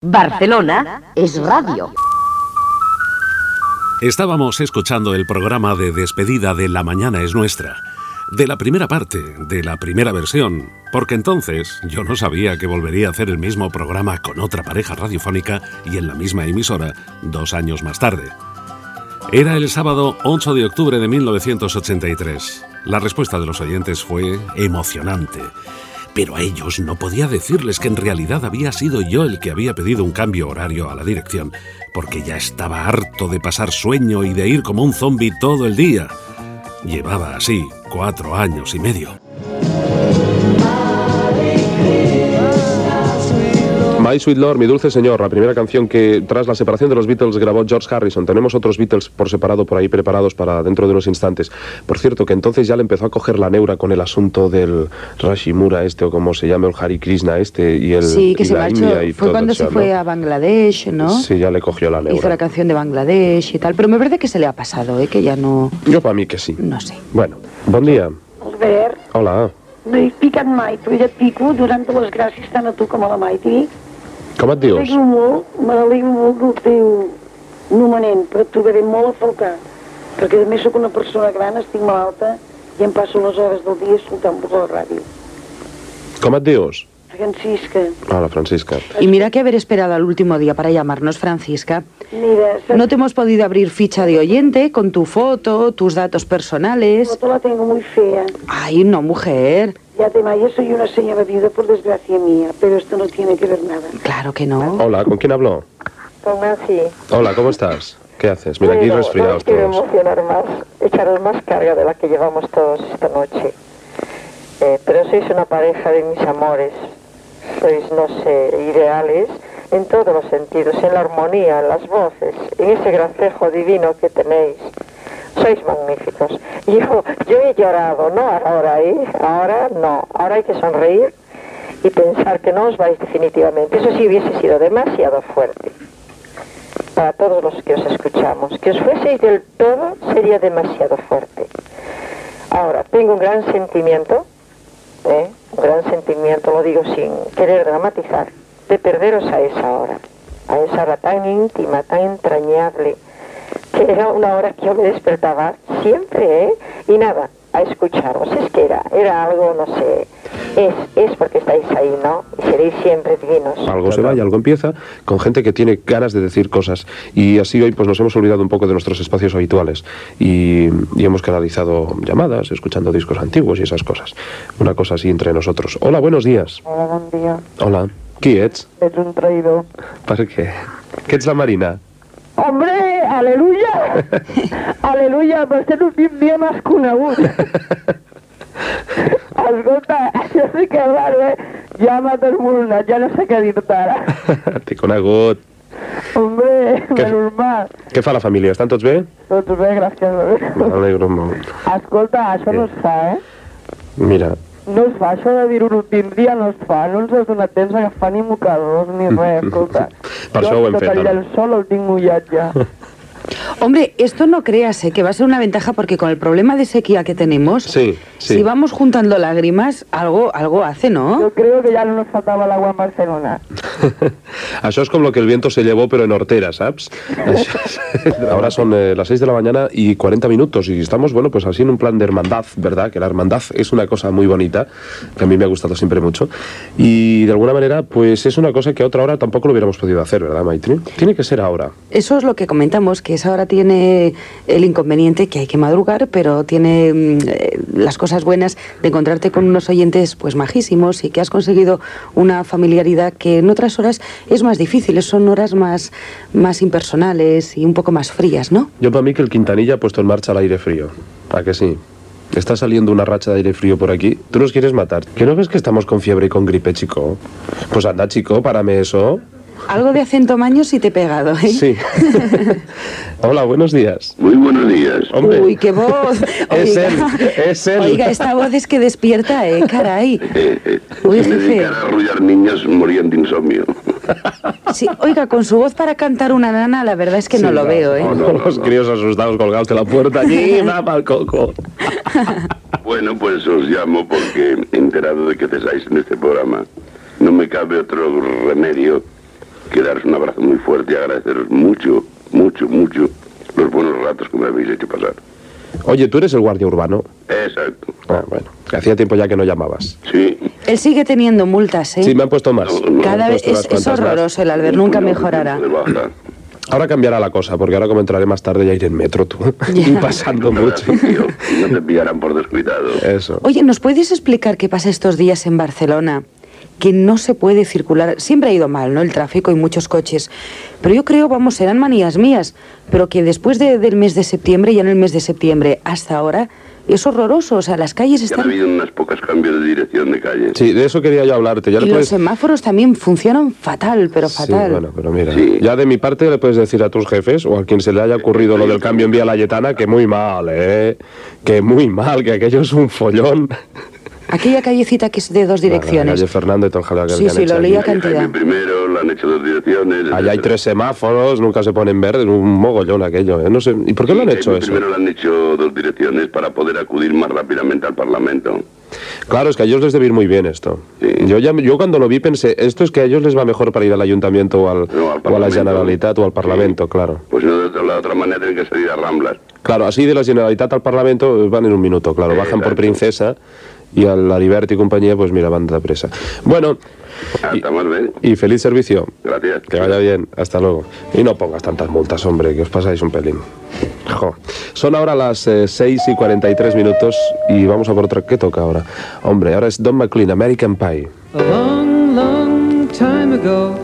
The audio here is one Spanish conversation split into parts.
Barcelona es radio. Estábamos escuchando el programa de despedida de La Mañana es Nuestra, de la primera parte, de la primera versión, porque entonces yo no sabía que volvería a hacer el mismo programa con otra pareja radiofónica y en la misma emisora dos años más tarde. Era el sábado 8 de octubre de 1983. La respuesta de los oyentes fue emocionante pero a ellos no podía decirles que en realidad había sido yo el que había pedido un cambio horario a la dirección, porque ya estaba harto de pasar sueño y de ir como un zombi todo el día. Llevaba así cuatro años y medio. My Sweet Lord, Mi Dulce Señor, la primera canción que tras la separación de los Beatles grabó George Harrison. Tenemos otros Beatles por separado por ahí preparados para dentro de unos instantes. Por cierto, que entonces ya le empezó a coger la neura con el asunto del Rashimura este o como se llama el Hari Krishna este y el Sí, que y se la marchó. India y Fue todo cuando se fue ¿no? a Bangladesh, ¿no? Sí, ya le cogió la Hizo la neura. canción de Bangladesh y tal. Pero me parece que se le ha pasado, ¿eh? Que ya no... Yo para mí que sí. No sé. Bueno, bon dia. Albert, Hola. no he picat mai, et pico donant-te les gràcies tant a tu com a la Maiti. Com et dius? M'alegro molt, m'alegro molt del teu nomenent, però et trobaré molt a faltar, perquè a més sóc una persona gran, estic malalta i em passo les hores del dia escoltant-vos a la ràdio. Com et dius? Francisca, Hola, Francisca. Y mira que haber esperado al último día para llamarnos, Francisca. mira, No te hemos podido abrir ficha de oyente con tu foto, tus datos personales. foto la tengo muy fea. Ay, no, mujer. Ya te Maya, soy una señora viuda por desgracia mía, pero esto no tiene que ver nada. Claro que no. Hola, ¿con quién hablo? Con Nancy. Hola, ¿cómo estás? ¿Qué haces? Mira, aquí resfriados No quiero todos. emocionar más, echaros más carga de la que llevamos todos esta noche. Eh, pero sois una pareja de mis amores. Sois, no sé, ideales en todos los sentidos, en la armonía, en las voces, en ese gracejo divino que tenéis. Sois magníficos. Yo, yo he llorado, no ahora, ¿eh? Ahora no. Ahora hay que sonreír y pensar que no os vais definitivamente. Eso sí hubiese sido demasiado fuerte para todos los que os escuchamos. Que os fueseis del todo sería demasiado fuerte. Ahora, tengo un gran sentimiento, ¿eh? un gran sentimiento, lo digo sin querer dramatizar, de perderos a esa hora, a esa hora tan íntima, tan entrañable, era una hora que yo me despertaba siempre, ¿eh? Y nada, a escucharos. Es que era, era algo, no sé, es, es porque estáis ahí, ¿no? Y seréis siempre divinos. Algo se va y algo empieza con gente que tiene ganas de decir cosas. Y así hoy pues nos hemos olvidado un poco de nuestros espacios habituales y, y hemos canalizado llamadas, escuchando discos antiguos y esas cosas. Una cosa así entre nosotros. Hola, buenos días. Hola, buen día. Hola. Qui ets? Es un traidor. Per què? Que ets la Marina? Hombre, aleluya! aleluya, per ser l'últim dia m'has conegut. Escolta, això sí que és raro, eh? Ja m'ha desmoronat, ja no sé què dir-te ara. T'he conegut. Hombre, Què- menys mal. Què fa la família? Estan tots bé? Tots bé, gràcies. M'alegro molt. Escolta, això no es fa, eh? Mira, No es fa, això de dir-ho l'últim dia no es fa. No ens has donat temps a agafar ni mocadors ni res, escolta. Per això ho hem tot fet, el ara. llençol el tinc mullat ja. Hombre, esto no creas ¿eh? que va a ser una ventaja porque con el problema de sequía que tenemos, sí, sí. si vamos juntando lágrimas, algo, algo hace, ¿no? Yo creo que ya no nos faltaba el agua en Barcelona. Això és com lo que el viento se llevó, pero en hortera, ¿sabes? Ahora son eh, las 6 de la mañana y 40 minutos y estamos, bueno, pues así en un plan de hermandad, ¿verdad? Que la hermandad es una cosa muy bonita, que a mí me ha gustado siempre mucho. Y de alguna manera, pues es una cosa que a otra hora tampoco lo hubiéramos podido hacer, ¿verdad, Maitri? Tiene que ser ahora. Eso es lo que comentamos, que esa hora tiene el inconveniente que hay que madrugar, pero tiene mm, eh, las cosas buenas de encontrarte con unos oyentes pues majísimos y que has conseguido una familiaridad que en otras horas es más difícil, son horas más, más impersonales y un poco más frías, ¿no? Yo para mí que el Quintanilla ha puesto en marcha el aire frío. ¿A que sí? Está saliendo una racha de aire frío por aquí. Tú nos quieres matar. ¿Que no ves que estamos con fiebre y con gripe, chico? Pues anda, chico, párame eso. Algo de acento maño sí te he pegado, ¿eh? Sí. Hola, buenos días. Muy buenos días. Hombre. Uy, qué voz. Es Oiga. él, es él. Oiga, esta voz es que despierta, ¿eh? Caray. Eh, eh, Uy, si me jefe. dedicara a arrullar niños, morían de insomnio. Sí, oiga, con su voz para cantar una nana, la verdad es que no Sí, lo no, veo, ¿eh? no, no, los críos asustados colgados de la puerta. Allí, mapa al coco. Bueno, pues os llamo porque he enterado de que cesáis en este programa. No me cabe otro remedio que daros un abrazo muy fuerte y agradeceros mucho, mucho, mucho los buenos ratos que me habéis hecho pasar. Oye, ¿tú eres el guardia urbano? Exacto. Ah, bueno, hacía tiempo ya que no llamabas. Sí. Él sigue teniendo multas, ¿eh? Sí, me han puesto más. No, no, Cada vez es, es cuantas más. horroroso el Albert, nunca mejorará. Ahora cambiará la cosa, porque ahora como entraré más tarde ya iré en metro tú. y pasando No, mucho. tío, no te pillarán por descuidado. Eso. Oye, ¿nos puedes explicar qué pasa estos días en Barcelona? Que no se puede circular. Siempre ha ido mal, ¿no? El tráfico y muchos coches. Pero yo creo, vamos, serán manías mías. Pero que después de- del mes de septiembre, ya en el mes de septiembre hasta ahora, es horroroso. O sea, las calles Ya han están. habido unas pocas cambios de dirección de calle. Sí, de eso quería yo hablarte. Ya Y le los puedes... semáforos también funcionan fatal, pero Sí, fatal. bueno, pero mira, Sí. ya de mi parte le puedes decir a tus jefes o a quien se le haya ocurrido lo del cambio en vía Layetana que muy mal, ¿eh? Que muy mal, que aquello es un follón. Aquella callecita que es de dos La direcciones. calle Fernando y todo el jaleo que Sí, sí, lo allí. leía cantidad. Jaime primero, han hecho dos direcciones. Allá hay tres semáforos, nunca se ponen verdes, un mogollón aquello, ¿eh? No sé, ¿y por qué lo han hecho Jaime eso? Primero le han hecho dos direcciones para poder acudir más rápidamente al Parlamento. Claro, es que a ellos les debe ir muy bien esto. Sí. Yo, ya, yo cuando lo vi pensé, esto es que a ellos les va mejor para ir al ayuntamiento o, al, No, al o a la. Generalitat o al Parlamento, Sí. claro. Pues si no, de otra, la otra manera tienen que salir a Ramblas. Claro, así de la Generalitat al Parlamento eh, van en un minuto, claro, Sí, bajan por. Princesa y al Ariberti y compañía, pues mira, van de presa. Bueno, Hasta más bien. y feliz servicio. Gracias. Que vaya bien, hasta luego. Y no pongas tantas multas, hombre, que os pasáis un pelín. Jo. Son ahora las eh, 6 y 43 minutos y vamos a por otra. ¿Qué toca ahora? Hombre, ahora es Don McLean, American Pie. A long, long time ago,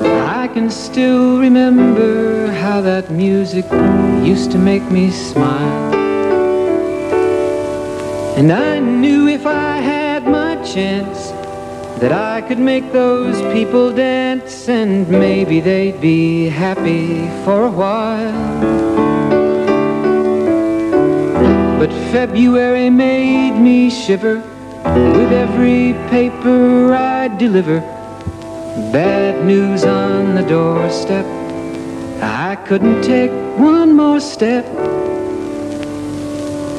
I can still remember how that music used to make me smile. And I knew if I had my chance that I could make those people dance and maybe they'd be happy for a while. But February made me shiver with every paper I deliver. Bad news on the doorstep. I couldn't take one more step.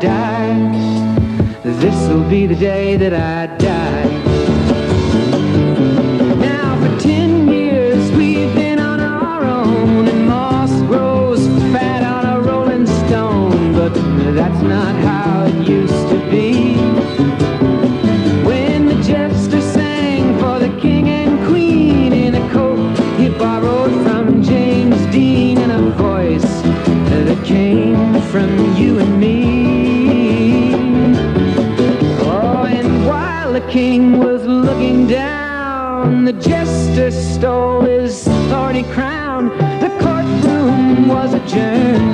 Die. This'll be the day that I die. Now for ten years we've been on our own, and moss grows fat on a rolling stone. But that's not how it used to be. When the jester sang for the king and queen in a coat he borrowed from James Dean and a voice that came from you and me. Jester stole his thorny crown. The courtroom was adjourned.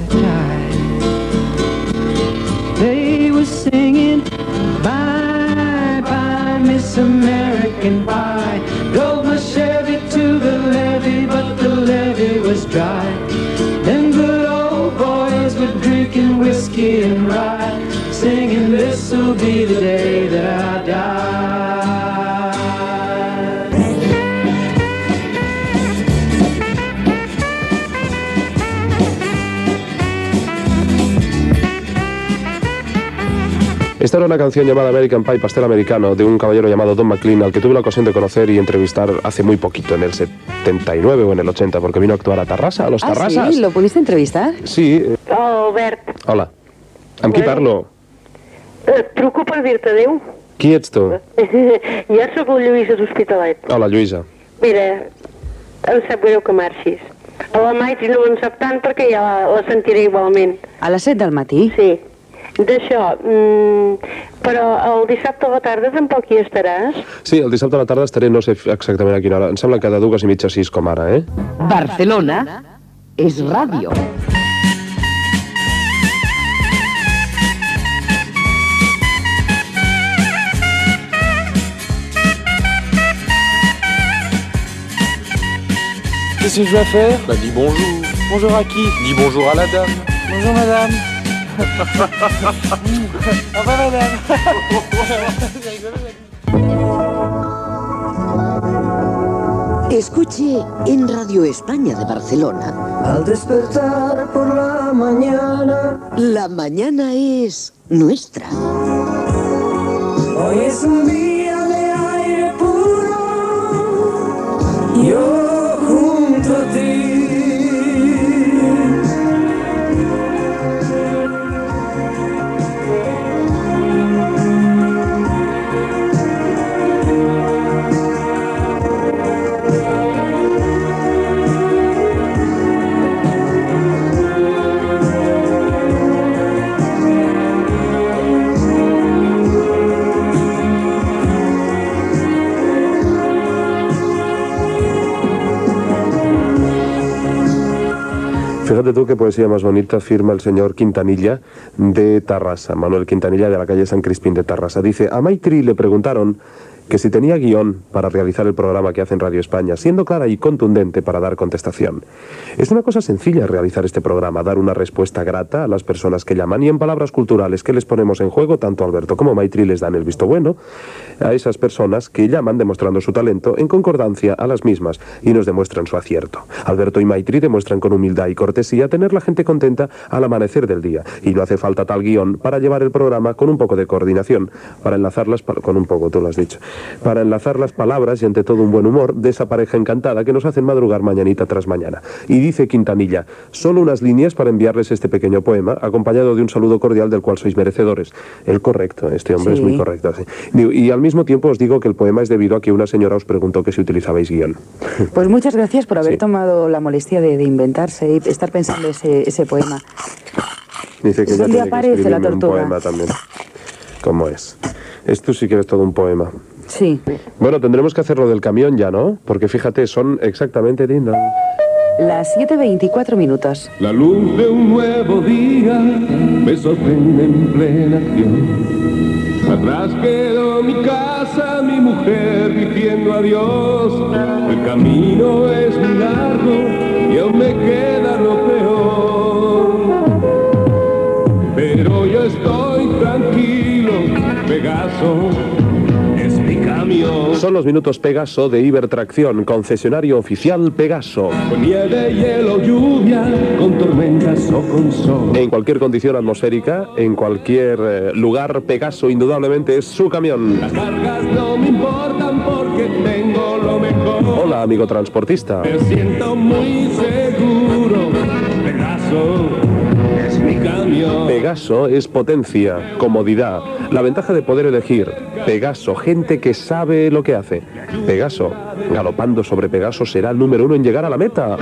American Pie Drove my Chevy to the levee But the levee was dry. Then good old boys were drinking whiskey and rye Singing this'll be the day Esta era una canción llamada American Pie, pastel americano, de un caballero llamado Don McLean, al que tuve la ocasión de conocer y entrevistar hace muy poquito, en el 79 o en el 80, porque vino a actuar a Tarrasa, a los Ah, Tarrasas. sí, ¿lo pudiste entrevistar? Sí, eh, Oh, Albert, hola. Amb qui parlo? et truco per dir-te adéu. Qui ets tu? jo sóc la Lluïsa d'Hospitalet. Hola, Lluïsa. Mira, em sap greu que marxis. A la Maite no en sap tant perquè ja la, la sentiré igualment. A les 7 del matí? Sí. D'això, mm, però el dissabte a la tarda tampoc hi estaràs? Sí, el dissabte a la tarda estaré, no sé exactament a quina hora, em sembla que de dues i mitja a sis com ara, eh? Barcelona es radio. Qu'est-ce que je dois faire Bah dis bonjour. Bonjour à qui Dis bonjour à la dame. Bonjour madame. Escuche en Radio España de Barcelona. Al despertar por la mañana La mañana es nuestra. Hoy es un día de aire puro Yo Fíjate tú poesía más bonita firma el señor Quintanilla de Tarrasa, Manuel Quintanilla de la calle San Crispín de Tarrasa. Dice, a Maitri le preguntaron que si tenía guion para realizar el programa que hace en Radio España, siendo clara y contundente para dar contestación. Es una cosa sencilla realizar este programa, dar una respuesta grata a las personas que llaman y en palabras culturales que les ponemos en juego, tanto Alberto como Maitri les dan el visto bueno a esas personas que llaman demostrando su talento en concordancia a las mismas y nos demuestran su acierto. Alberto y Maitri demuestran con humildad y cortesía tener la gente contenta al amanecer del día y no hace falta tal guion para llevar el programa con un poco de coordinación, para enlazar las pal- con un poco, tú lo has dicho, para enlazar las palabras y ante todo un buen humor de esa pareja encantada que nos hacen madrugar mañanita tras mañana. Y dice Quintanilla, solo unas líneas para enviarles este pequeño poema, acompañado de un saludo cordial del cual sois merecedores. El correcto, este hombre es muy correcto. sí. Y al mismo tiempo os digo que el poema es debido a que una señora os preguntó que si utilizabais guion. Pues muchas gracias por haber Sí. tomado la molestia de, de inventarse y estar pensando ese, ese poema. Dice que ya ¿Dónde tiene que aparece la escribirme un tortuga? poema también. ¿Cómo es? Esto sí que es todo un poema. Sí. Bueno, tendremos que hacer lo del camión ya, ¿no? Porque fíjate, son exactamente... din, dan. Las 7.24 minutos. La luz de un nuevo día me sorprende en plena acción. Atrás quedó mi casa, mi mujer diciendo adiós. El camino es muy largo y aún me queda lo peor. Pero yo estoy tranquilo Pegaso. Son los minutos Pegaso de Ibertracción, concesionario oficial Pegaso. Con nieve, hielo, lluvia, con tormentas o con sol. En cualquier condición atmosférica, en cualquier eh, lugar, Pegaso indudablemente es su camión. Las cargas no me importan porque tengo lo mejor. Hola, amigo transportista. Me siento muy seguro. Pegaso es potencia, comodidad, la ventaja de poder elegir. Pegaso, gente que sabe lo que hace. Pegaso, galopando sobre Pegaso será el número uno en llegar a la meta.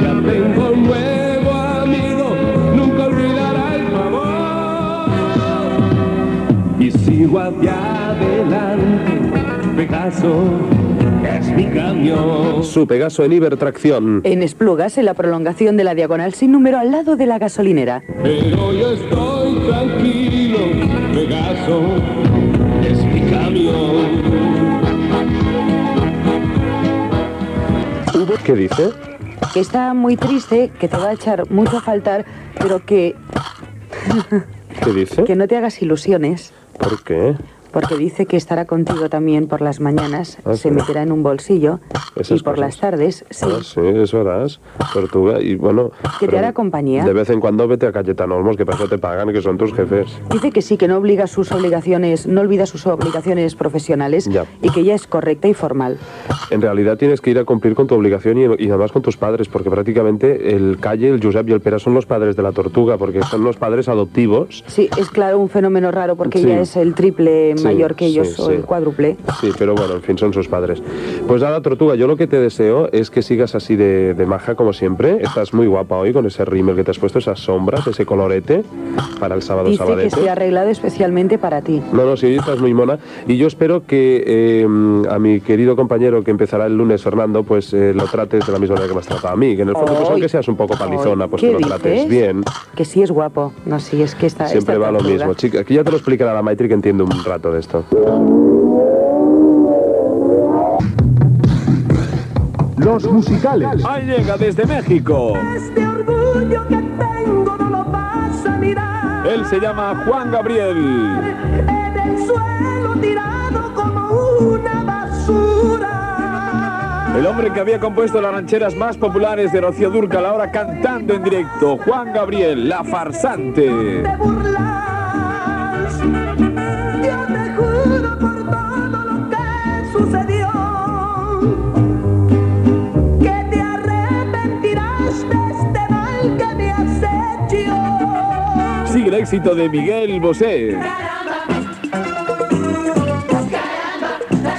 Sigo hacia adelante. Su Pegaso en Ibertracción. En Esplugas, en la prolongación de la diagonal sin número al lado de la gasolinera. Pero yo estoy tranquilo, Pegaso es mi camión. ¿Qué dice? Que está muy triste, que te va a echar mucho a faltar, pero que, ¿Qué dice? que no te hagas ilusiones. ¿Por qué? Porque dice que estará contigo también por las mañanas, Ah, se sí. meterá en un bolsillo Esas y por cosas. las tardes, sí, Ah, sí, eso harás. Tortuga. Y bueno. que te hará compañía. De vez en cuando vete a Cayetano Olmos, que para eso te pagan, que son tus jefes. Dice que sí, que no obliga sus obligaciones, no olvida sus obligaciones profesionales Ya. y que ya es correcta y formal. En realidad tienes que ir a cumplir con tu obligación y, y además con tus padres, porque prácticamente el Calle, el Josep y el Pera son los padres de la tortuga, porque son los padres adoptivos. Sí, es claro un fenómeno raro porque Sí. ella es el triple Sí, mayor que ellos sí, o sí. el cuádruple. Sí, pero bueno, en fin, son sus padres. Pues nada, Tortuga, yo lo que te deseo es que sigas así de, de maja como siempre. Estás muy guapa hoy con ese rímel que te has puesto, esas sombras, ese colorete para el sábado Dice que sabadete. se ha arreglado especialmente para ti. No, no, sí, hoy estás muy mona. Y yo espero que eh, a mi querido compañero que empezará el lunes, Fernando, pues eh, lo trates de la misma manera que me has tratado a mí. Que en el fondo, pues aunque seas un poco palizona, pues ¿qué que lo trates dices? bien. Que sí es guapo. No, sí, es que está. Siempre esta va lo mismo. Chica, aquí ya te lo explicará la Maitri que entiende un rato de esto. Los musicales. Ahí llega desde México. Este orgullo que tengo no lo vas a mirar. Él se llama Juan Gabriel. En el suelo tirado como una basura. El hombre que había compuesto las rancheras más populares de Rocío Dúrcal, ahora cantando en directo. Juan Gabriel, la farsante. Te burlas. El éxito de Miguel Bosé.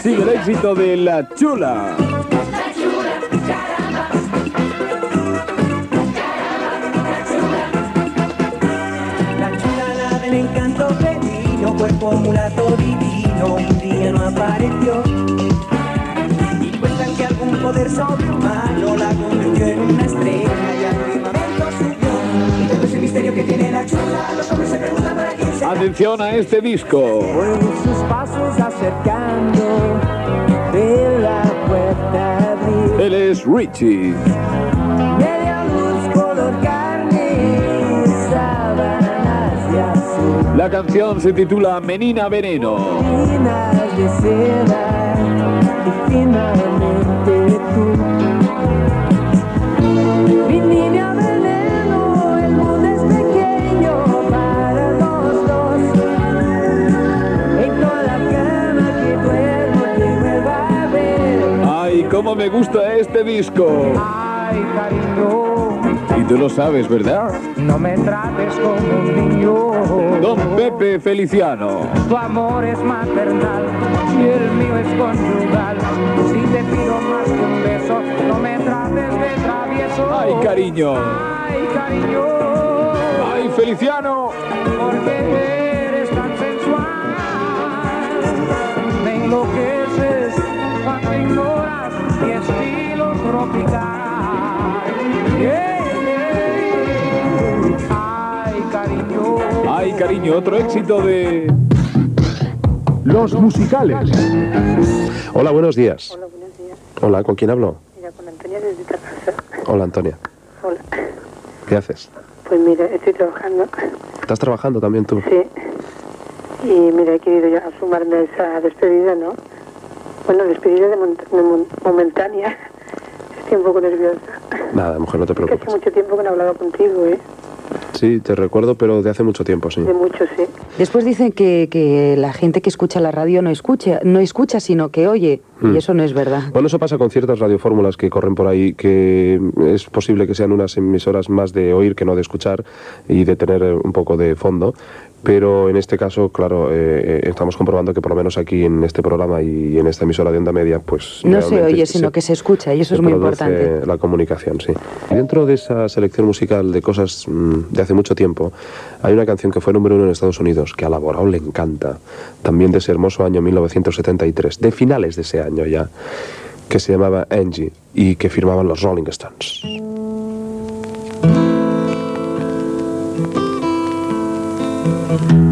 Sigue el éxito de La Chula. La chula la del encanto felino, cuerpo mulato divino, un día no apareció. Y cuentan que algún poder sobrehumano la convirtió en una estrella todo ese misterio que tiene la chula, los hombres se preguntan para quién será. Atención a este disco. sus pasos acercando, de la puerta abrir. Él es Richie. Media luz color carne, sábanas de azul. La canción se titula Menina Veneno. Minas de seda y finalmente tú. Cómo me gusta este disco. Ay, cariño, Y tú lo sabes, ¿verdad? no me trates como un niño. Don Pepe Feliciano. Tu amor es maternal y el mío es conyugal. Si te pido más que un beso, no me trates de travieso. Ay, cariño. Ay, cariño. Ay, Feliciano. Porque eres tropical. Yeah, yeah. Ay, cariño. Ay, cariño, otro éxito de... Los musicales. Hola, buenos días. Hola, buenos días. Hola, ¿con quién hablo? Mira, con Antonia desde Tarrasa. Hola, Antonia. Hola. ¿Qué haces? Pues mira, estoy trabajando. ¿Estás trabajando también tú? Sí. Y mira, he querido ya sumarme a esa despedida, ¿no? Bueno, despedida de, momentánea. Estoy un poco nerviosa. Nada, mujer, no te Que hace preocupes. mucho tiempo que no he hablado contigo, ¿eh? Sí, te recuerdo, pero de hace mucho tiempo, sí. De mucho, sí. Después dicen que, que la gente que escucha la radio no escucha, no escucha, sino que oye. Mm. Y eso no es verdad. Bueno, eso pasa con ciertas radiofórmulas que corren por ahí, que es posible que sean unas emisoras más de oír que no de escuchar y de tener un poco de fondo. Pero en este caso, claro, eh, eh, estamos comprobando que por lo menos aquí en este programa y en esta emisora de onda media, pues... No se oye, sino que se escucha, y eso se es muy importante. La comunicación, sí. Dentro de esa selección musical de cosas mm, de hace mucho tiempo, hay una canción que fue número uno en Estados Unidos, que a Laborao le encanta, también de ese hermoso año 1973, de finales de ese año ya, que se llamaba Angie y que firmaban los Rolling Stones. Angie,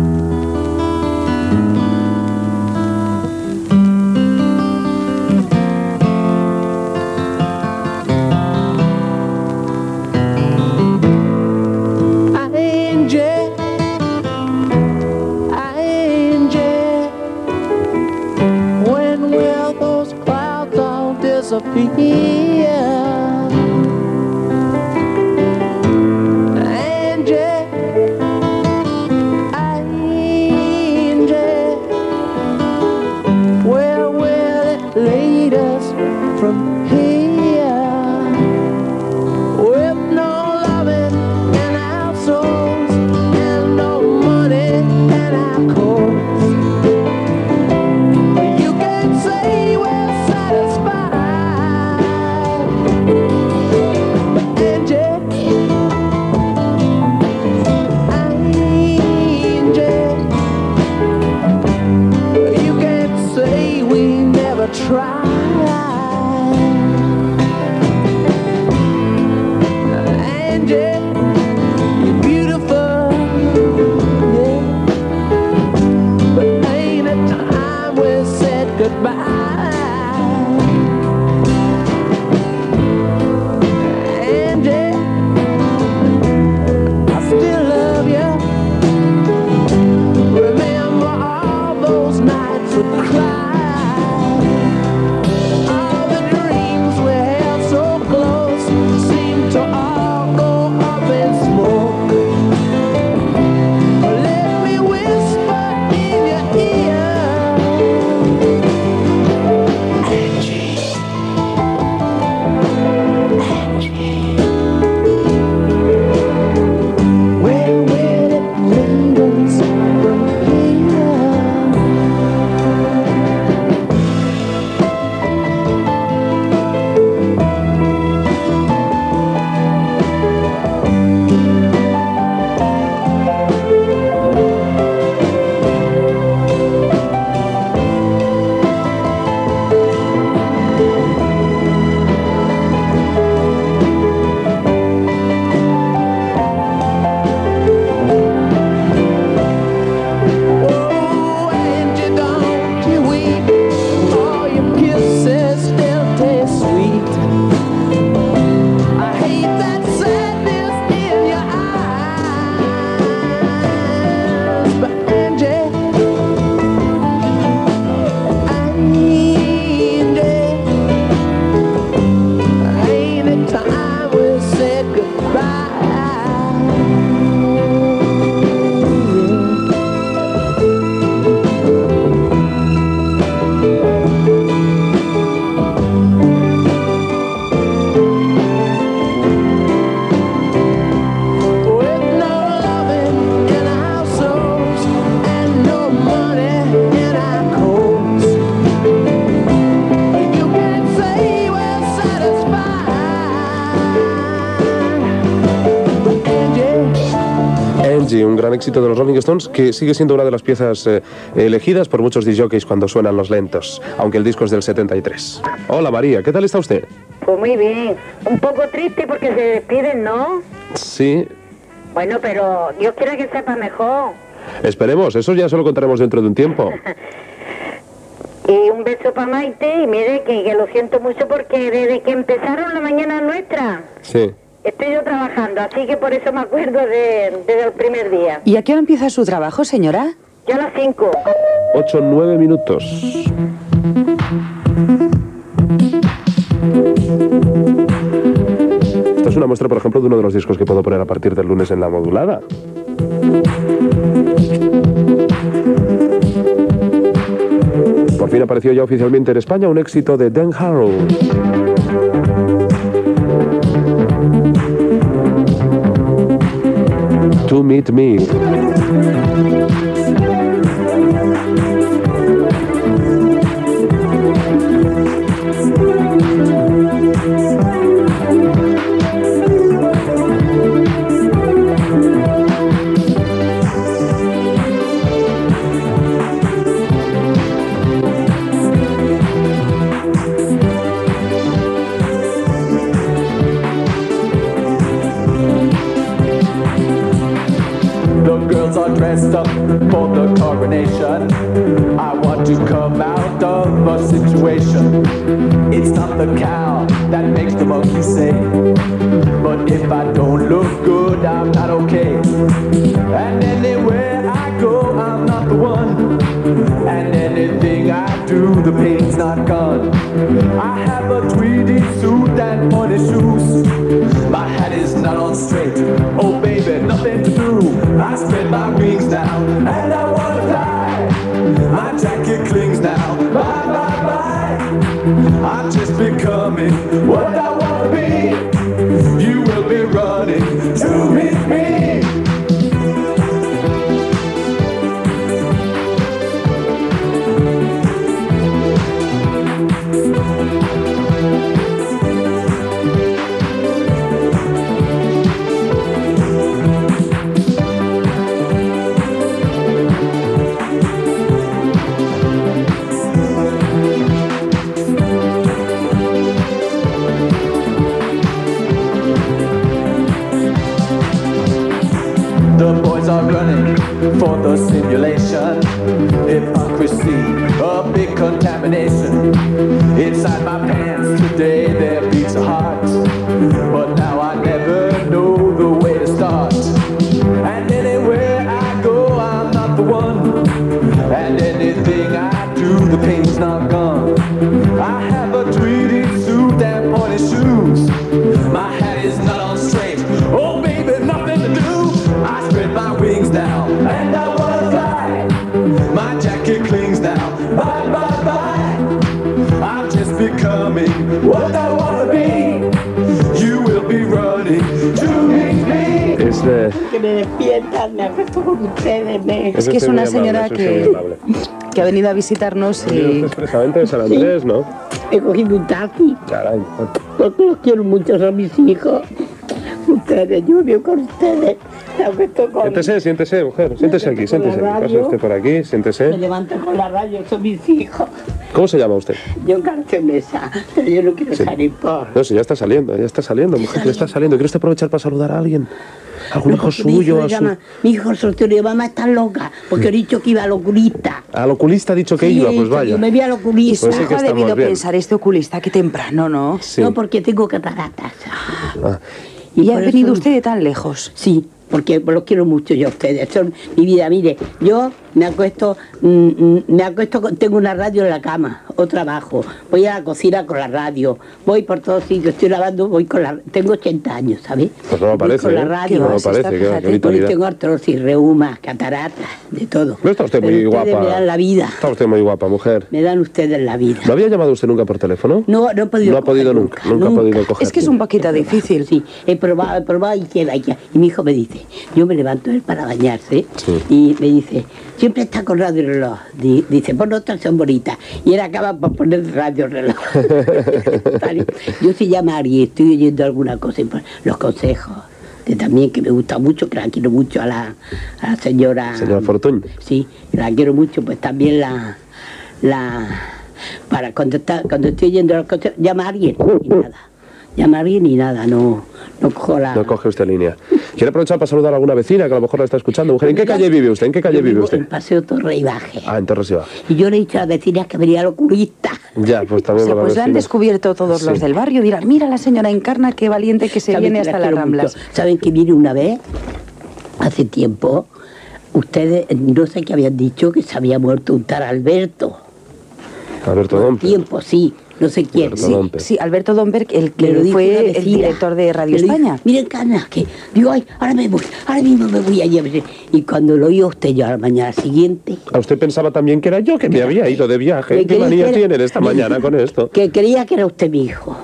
gran éxito de los Rolling Stones que sigue siendo una de las piezas eh, elegidas por muchos disjockeys cuando suenan los lentos, aunque el disco es del 73. Hola María, ¿qué tal está usted? Pues muy bien. Un poco triste porque se despiden, ¿no? Sí, Bueno, pero Dios quiera que sepa mejor. esperemos, eso ya se lo contaremos dentro de un tiempo. Y un beso para Maite y mire que, que lo siento mucho porque desde que empezaron la mañana nuestra Sí. Estoy yo trabajando, así que por eso me acuerdo de- desde el primer día. ¿Y a qué hora empieza su trabajo, señora? Ya a las 5. 8, 9 minutos. Esta es una muestra, por ejemplo, de uno de los discos que puedo poner a partir del lunes en la modulada. Por fin apareció ya oficialmente en España un éxito de Dan Harrow. To Meet Me. Situation. It's not the cow that makes the monkey say, But if I don't look good, I'm not okay. And anywhere I go, I'm not the one. And anything do, the pain's not gone. I have a tweedy suit and pointy shoes. My hat is not on straight. Oh, baby, nothing to do. I spread my wings now, and I wanna fly. My jacket clings now. Bye, bye, bye. I'm just becoming what I wanna be. You will be running to meet me. The me acuesto con ustedes, me... Es que es una señora que, que ha venido a visitarnos y... Expresamente de San Andrés, ¿no? He cogido un taxi, Caray. porque los quiero mucho, son mis hijos. Ustedes, yo vivo con ustedes, me con... Siéntese, siéntese, mujer. Siéntese aquí, siéntese. Pase usted por aquí, Me siéntese. levanto con la radio, son mis hijos. ¿Cómo se llama usted? Yo Mesa, pero yo no quiero Sí. salir por... No, si ya está saliendo, ya está saliendo, mujer, ya está saliendo. ¿Quiere usted aprovechar para saludar a alguien? ¿Algún hijo suyo? A, su... llama, mi hijo soltero y mamá está loca, porque he dicho que iba al oculista. Al oculista ha dicho que Sí, iba, pues vaya. Yo me vi al Y oculista. Pues sí que ha debido bien. pensar, este oculista, qué temprano, ¿no? Sí. No, porque tengo cataratas. Ah, Y ha por venido eso- usted de tan lejos. Sí, porque los quiero mucho yo a ustedes. Son mi vida. Mire, yo me acuesto, mm, mm, me acuesto, tengo una radio en la cama, o trabajo. Voy a la cocina con la radio. Voy por todos sitios, estoy lavando, voy con la... Tengo 80 años, ¿sabes? Pues no me Voy parece, con la ¿eh? radio. No me parece, qué- qué tengo artrosis, reumas, cataratas, de todo. No está usted muy Pero guapa. me dan la vida. Está usted muy guapa, mujer. Me dan ustedes la vida. ¿No había llamado usted nunca por teléfono? No, no he podido No ha podido coger nunca, nunca ha podido coger. Es que es un poquito difícil. Sí, he probado, he probado y que vaya. Y mi hijo me dice, yo me levanto él para bañarse Sí. y me dice, siempre está con radio reloj. Di- Dice, pon otras son bonitas. Y él acaba por poner radio reloj. Vale. Yo si llama a alguien, estoy oyendo alguna cosa, los consejos. Que también que me gusta mucho, que la quiero mucho a la, a la señora. Señora Fortuny. Sí, que la quiero mucho, pues también la. la para cuando, está, cuando estoy oyendo los consejos, llama a alguien y nada. Llama a alguien y nada, no, no cojo la. No coge usted línea. ¿Quiere aprovechar para saludar a alguna vecina que a lo mejor la está escuchando? Mujer, ¿en qué calle vive usted? ¿En qué calle Yo vive usted? En Paseo Torre y Baje. Ah, en Torres y Baja. Y yo le he dicho a las vecinas que venía al oculista. Ya, pues O también sea, para pues la han descubierto todos los Sí. del barrio. Dirán, mira la señora Encarna, qué valiente que se ¿Saben viene que hasta la las quiero Ramblas. mucho? ¿Saben que vine una vez, hace tiempo, ustedes, no sé qué habían dicho, que se había muerto un tal Alberto. Alberto Dompe. Tiempo, sí, no sé quién. Alberto Dompe. Sí, Alberto Domberg, el lo que fue el director de Radio España. Miren, Carla, que digo, ay, ahora me voy, ahora mismo me voy a ver". Y cuando lo oí a usted yo a la mañana siguiente, ¿A usted pensaba también que era yo que me había ido de viaje? ¿Qué manía tienen esta mañana con esto? que creía que era usted mi hijo.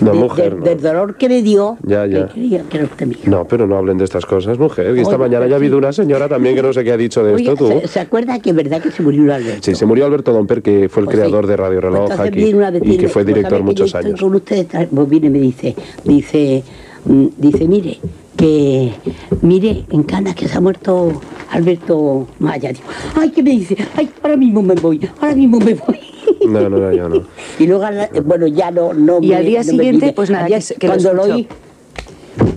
No, De- mujer, de- no. Del dolor que me dio, Ya, ya. que usted mi hijo. No, pero no hablen de estas cosas, mujer. que esta Oye, mañana ya ha habido una señora también que no sé qué ha dicho de Oye, esto, tú. ¿se, se acuerda que es verdad que se murió Alberto? Sí, se murió Alberto Domper, que fue el Pues creador de Radio Reloj Entonces aquí y que fue director "¿Sabe que muchos yo años. con ustedes, pues viene y me dice, dice, mm, dice, mire, que, mire, en Cana que se ha muerto Alberto Maya. Digo, ay, ¿qué me dice? Ay, ahora mismo me voy, ahora mismo me voy. No, no, no, yo no. Y luego, bueno, ya no, no Y me- al día no siguiente, pues nada, día- que cuando lo escuchó. oí,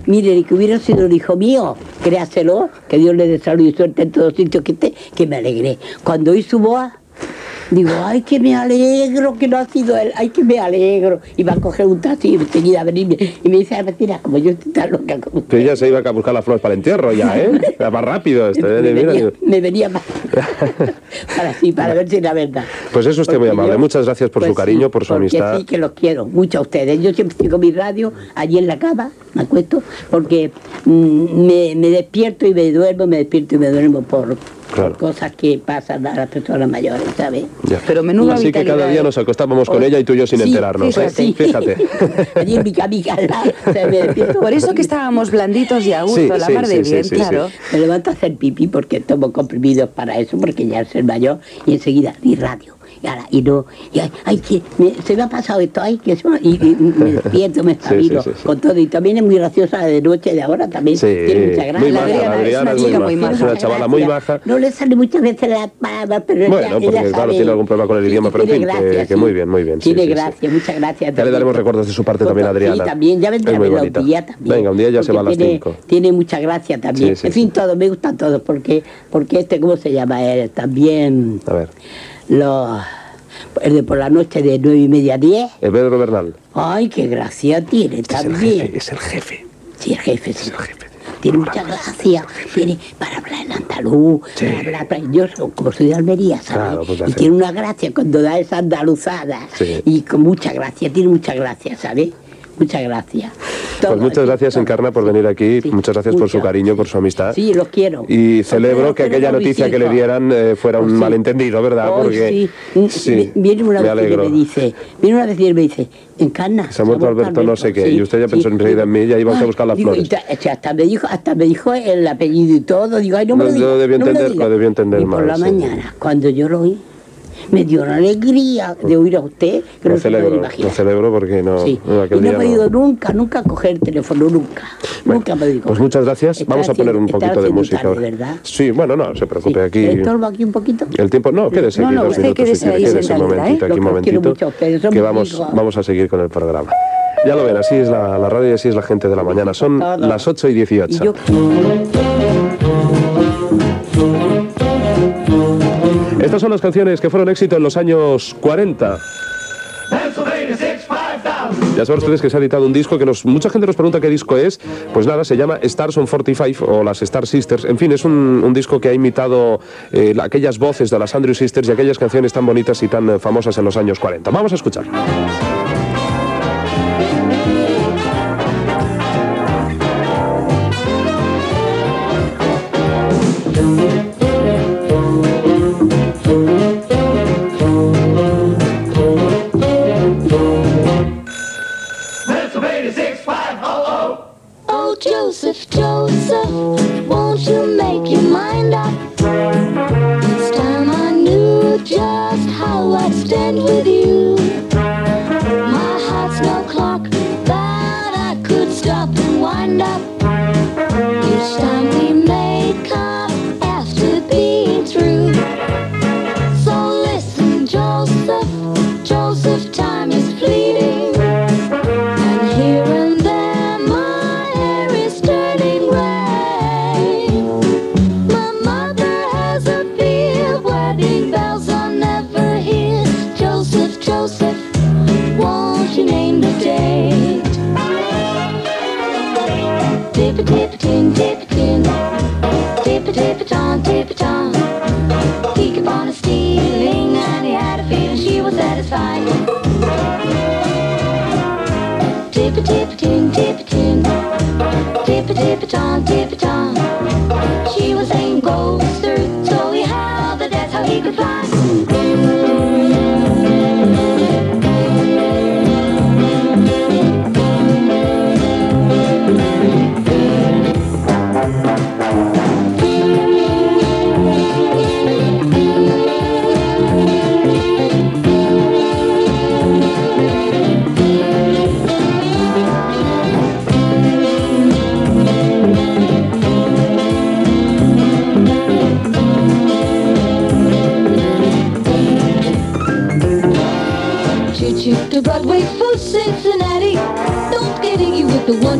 mire, que hubiera sido el hijo mío, créaselo, que Dios le dé salud y suerte en todos sitios que esté, que me alegré. Cuando oí su voz, digo, ay, que me alegro que no ha sido él, ay, que me alegro. Y va a coger un taxi y enseguida a venirme. Y me dice, Martina, como yo estoy tan loca como Que ella se iba a buscar las flores para el entierro ya, ¿eh? Era más rápido esto, ¿eh? me, venía, me venía más para sí, para ver si era verdad. Pues es usted muy amable. yo- Muchas gracias por pues su cariño, por su amistad. sí que los quiero mucho a ustedes. Yo siempre con mi radio allí en la cama, me acuesto, porque mm, me, me despierto y me duermo, me despierto y me duermo por, Claro. cosas que pasan a las personas mayores, ¿sabes? Ya. Pero menuda Así que cada día nos acostábamos con ella y tú y yo sin sí, enterarnos, ¿eh? fíjate. Fíjate. Allí en mi despierto. Por eso que estábamos blanditos y a gusto, Sí, la sí, mar de sí, sí, bien, sí, claro. Me levanto a hacer pipí porque tomo comprimidos para eso, porque ya soy mayor, y enseguida mi radio. Y, ahora, y no, y ay, ay, que me- se me ha pasado esto, ay, que me- y, y me despierto, me sí, espabilo sí, sí. con todo. Y también es muy graciosa la de noche de ahora, también tiene mucha gracia. muy La Adriana es una muy chica muy maja, es una chavala muy maja. No le sale muchas veces la palabra, pero ella- Bueno, ella, porque claro, sabe- tiene algún problema con el idioma, pero en fin, que- gracia, que sí. muy bien, muy bien, Tiene gracia, muchas gracias. Ya le daremos recuerdos de su parte también, todo- Adriana. Sí, también, ya vendrá a verla un día también. Venga, un día ya se va a las 5. Tiene mucha gracia también. En fin, todo, me gustan todos, porque, porque este, ¿cómo se llama él? También A ver, los, el de por la noche de nueve y media a 10. el Pedro Bernal. Ay, qué gracia tiene Es el también. jefe, es el jefe. Sí, el jefe, sí. Es el jefe. Tiene mucha gracia, tiene para hablar en andaluz, para hablar, para- yo soy- como soy de Almería, ¿sabes? Claro, pues y tiene una gracia cuando da esa andaluzada, Sí. y con mucha gracia, tiene mucha gracia, ¿sabes? Mucha gracia. Todo, Pues muchas gracias, todo. Encarna, por venir aquí. Sí, Muchas gracias por su mucho. cariño, por su amistad. Sí, los quiero. Y celebro que aquella noticia que le dieran eh, fuera un Pues sí. malentendido, ¿verdad? Ay, Porque sí. sí, viene una me vez alegro. me dice, viene una vez y me dice, Encarna. Se ha muerto Alberto no sé qué, y usted ya pensó enseguida en mí, ya iba a buscar las digo, flores. hasta me dijo, hasta me dijo el apellido y todo, digo, ay, no me No, lo diga, lo debió no entender, diga. lo debió entender y por mal, la sí. mañana, cuando yo lo oí, me dio una alegría de oír a usted que no puede celebro, lo celebro porque no, Sí. no, Y no he no. podido nunca, nunca coger el teléfono, nunca. nunca me digo. Pues muchas gracias. Vamos a poner un poquito de música. tarde. ¿verdad? Sí, bueno, no, se preocupe aquí. ¿Estorbo aquí un poquito? El tiempo, no, quédese No, aquí no, dos minutos. si quédese ahí quédese un ¿eh? momentito, aquí un momentito. son Que vamos, vamos a seguir con el programa. Ya lo ven, así es la, la radio y así es la gente de la mañana. Son Todo. las 8 y 18. Y yo Estas son las canciones que fueron éxito en los años 40. Ya saben ustedes que se ha editado un disco que mucha gente nos pregunta qué disco es. Pues nada, se llama Stars on 45 o las Star Sisters. En fin, es un, disco que ha imitado eh, la- aquellas voces de las Andrew Sisters y aquellas canciones tan bonitas y tan eh, famosas en los años 40. Vamos a escuchar. Joseph, Joseph, won't you make your mind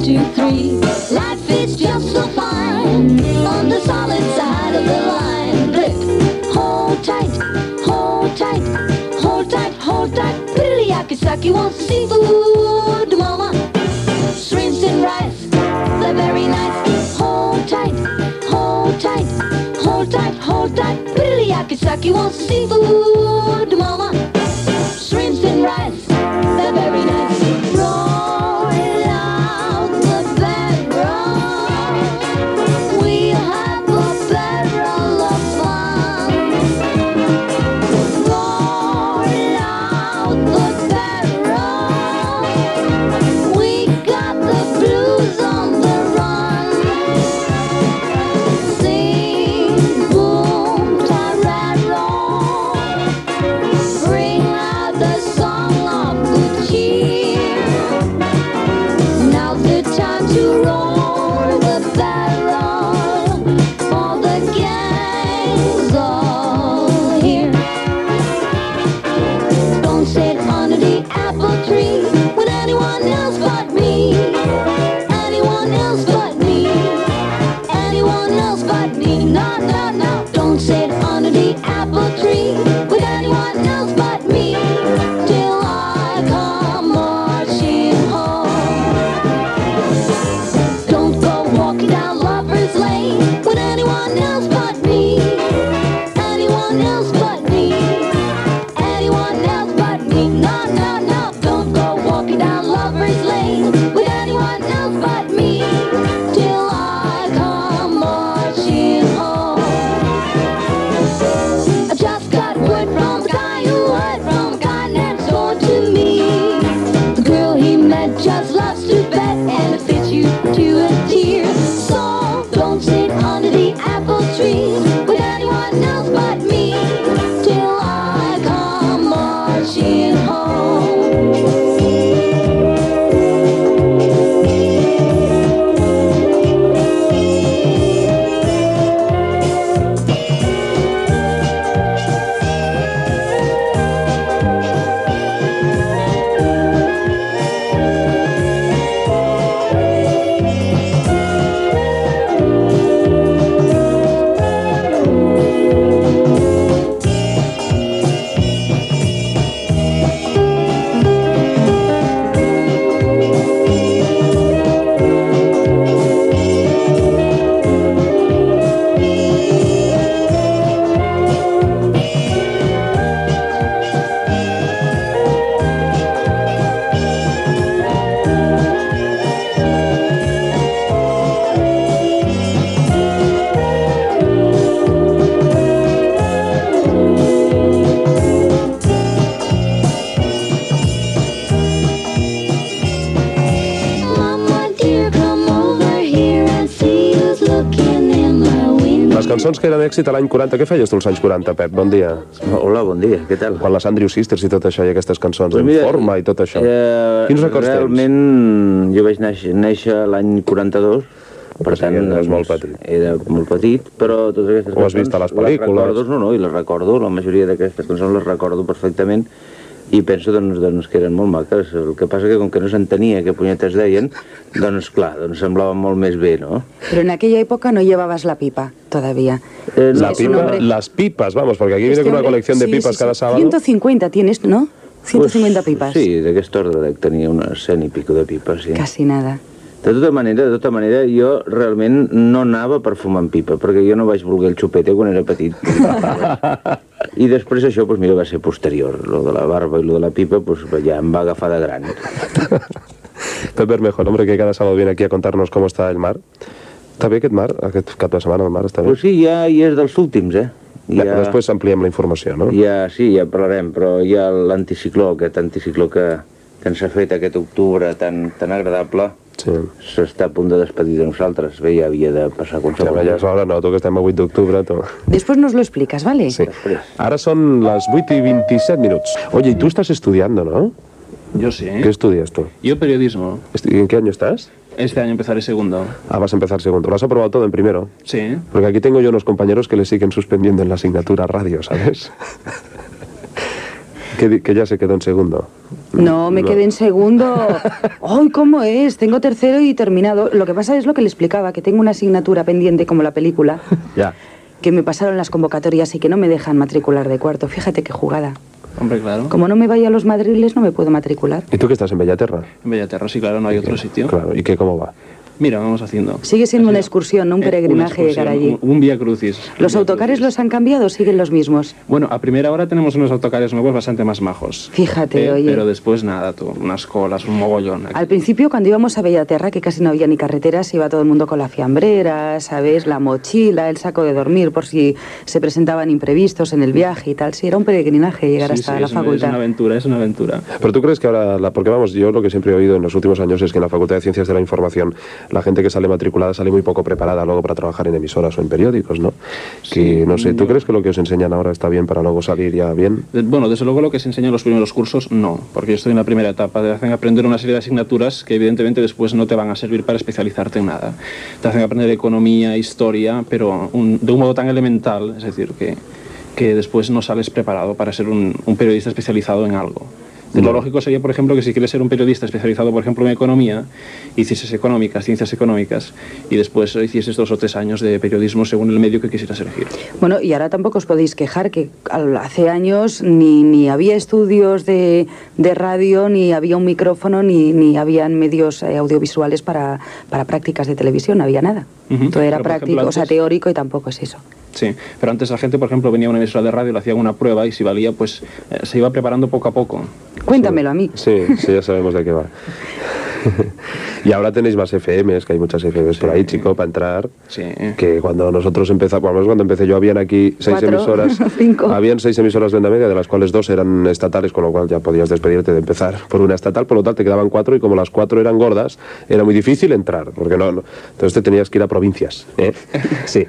one, two, three. Life is just so fine on the solid side of the line. Blip, hold tight, hold tight, hold tight, hold tight. Pretty Yakisaki wants seafood, mama. Shrimps and rice, they're very nice. Hold tight, hold tight, hold tight, hold tight. Pretty Yakisaki wants seafood, mama shrimps èxit a l'any 40, què feies tu als anys 40, Pep? Bon dia. Hola, bon dia, què tal? Quan les Andrew Sisters i tot això, i aquestes cançons Pues en mira, forma i tot això. Eh, Quins records tens? Realment, jo vaig néixer, néixer l'any 42, per sí, tant, eres doncs, molt petit. Era molt petit, però totes aquestes Ho has vist a les pel·lícules? recordo, no, no, i les recordo, la majoria d'aquestes cançons les recordo perfectament, i penso doncs, doncs, que eren molt maques. El que passa que com que no s'entenia què punyetes deien, doncs clar, doncs semblava molt més bé, no? Pero en aquella época no llevabas la pipa todavía. La pipa, las pipas, vamos, porque aquí viene Este con una colección de pipas cada sábado. 150 tienes, ¿no? 150 pipas. Sí, d'aquest ordre, tenia unes 100 i pico de pipes, sí. Casi nada. De tota manera, de tota manera, jo realment no anava per fumar en pipa, perquè jo no vaig voler el xupete quan era petit. I després això, doncs mira, va ser posterior. Lo de la barba i lo de la pipa, doncs ja em va agafar de gran. Pep Bermejo, el hombre que cada sábado viene aquí a contarnos cómo está el mar. ¿Está bé aquest mar? Aquest cap de setmana el mar està bé? Pues sí, ja hi és dels últims, eh? Ja, però després ampliem la informació, no? Ja, sí, ja parlarem, però hi ha l'anticicló, aquest anticicló que, que ens ha fet aquest octubre tan, tan agradable, s'està a punt de despedir de nosaltres. Bé, ja havia de passar qualsevol ja és hora, no, tu que estem a 8 d'octubre, tu. Después nos lo explicas, ¿vale? Sí. Ahora son las 8 y 27 minutos. Oye, y tú estás estudiando, ¿no? Yo sí. ¿Qué estudias tú? Yo periodismo. ¿Y en qué año estás? Este año empezaré segundo. Ah, vas a empezar segundo. ¿Lo has aprobado todo en primero? Sí. Porque aquí tengo yo unos compañeros que le siguen suspendiendo en la asignatura radio, ¿sabes? que, que ya se quedó en segundo. No, me No. quedé en segundo. ¡Ay, cómo es! Tengo tercero y terminado. Lo que pasa es lo que le explicaba, que tengo una asignatura pendiente como la película, Ya. que me pasaron las convocatorias y que no me dejan matricular de cuarto. Fíjate qué jugada. Hombre, claro. Como no me vaya a los madriles, no me puedo matricular. ¿Y tú que estás en Bellaterra? En Bellaterra, sí, claro, no hay otro sitio. Claro, ¿y qué cómo va? Mira, vamos haciendo. Sigue siendo una excursión, no un Eh, peregrinaje llegar allí. Un, un vía crucis. ¿Los autocares los han cambiado o siguen los mismos? Bueno, a primera hora tenemos unos autocares nuevos bastante más majos. Fíjate, Eh, oye. Pero después nada, tú, unas colas, un mogollón. Al principio, cuando íbamos a Bellaterra, que casi no había ni carreteras, iba todo el mundo con la fiambrera, ¿sabes? La mochila, el saco de dormir, por si se presentaban imprevistos en el viaje y tal. Sí, era un peregrinaje llegar Sí, hasta sí, la es, una, es facultad. una aventura, es una aventura. Pero tú crees que ahora, la- porque vamos, yo lo que siempre he oído en los últimos años es que en la Facultad de Ciencias de la Información la gente que sale matriculada sale muy poco preparada luego para trabajar en emisoras o en periódicos, ¿no? que no sé, ¿tú crees que lo que os enseñan ahora está bien para luego salir ya bien? De- Bueno, desde luego lo que se enseña en los primeros cursos, no, porque yo estoy en la primera etapa. Te hacen aprender una serie de asignaturas que evidentemente después no te van a servir para especializarte en nada. Te hacen aprender economía, historia, pero un- de un modo tan elemental, es decir, que, que después no sales preparado para ser un, un periodista especializado en algo. Lo lógico sería, por ejemplo, que si quieres ser un periodista especializado, por ejemplo, en economía, hicieses económicas, ciencias económicas, y después hicieses dos o tres años de periodismo según el medio que quisieras elegir. Bueno, y ahora tampoco os podéis quejar que hace años ni, ni había estudios de, de radio, ni había un micrófono, ni, ni habían medios eh, audiovisuales para, para prácticas de televisión, no había nada. Todo era Pero, práctico, ejemplo, o sea, teórico y tampoco es eso. Sí, pero antes la gente, por ejemplo, venía a una emisora de radio, le hacían una prueba y si valía, pues eh, se iba preparando poco a poco. Cuéntamelo a mí. Sí, sí, ya sabemos de qué va. y ahora tenéis más FMs, que hay muchas FMs por ahí, chico, para entrar. Sí. Que cuando nosotros empezamos, cuando empecé yo, habían aquí seis Cuatro, emisoras. cinco. Habían seis emisoras de onda media, de las cuales dos eran estatales, con lo cual ya podías despedirte de empezar por una estatal, por lo tal te quedaban cuatro y como las cuatro eran gordas, era muy difícil entrar, porque no, no- entonces te tenías que ir a provincias. ¿eh? Sí,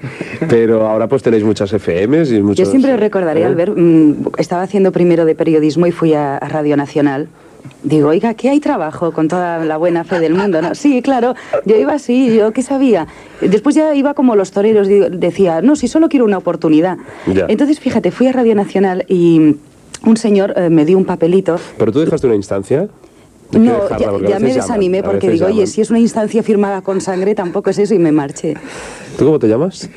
pero ahora pues tenéis muchas FMs y muchos... Yo siempre recordaré, ¿eh? Albert, mm, estaba haciendo primero de periodismo y fui a, a Radio Nacional. Digo, oiga, ¿qué hay trabajo con toda la buena fe del mundo? ¿no? Sí, claro, yo iba así, yo qué sabía. Después ya iba como los toreros, decía, no, si solo quiero una oportunidad. Ya. Entonces, fíjate, fui a Radio Nacional y un señor eh, me dio un papelito. ¿Pero tú dejaste una instancia? Que No, dejarla, ya, me llaman, desanimé porque digo, oye, si es una instancia firmada con sangre, tampoco es eso y me marché. ¿Tú cómo te llamas?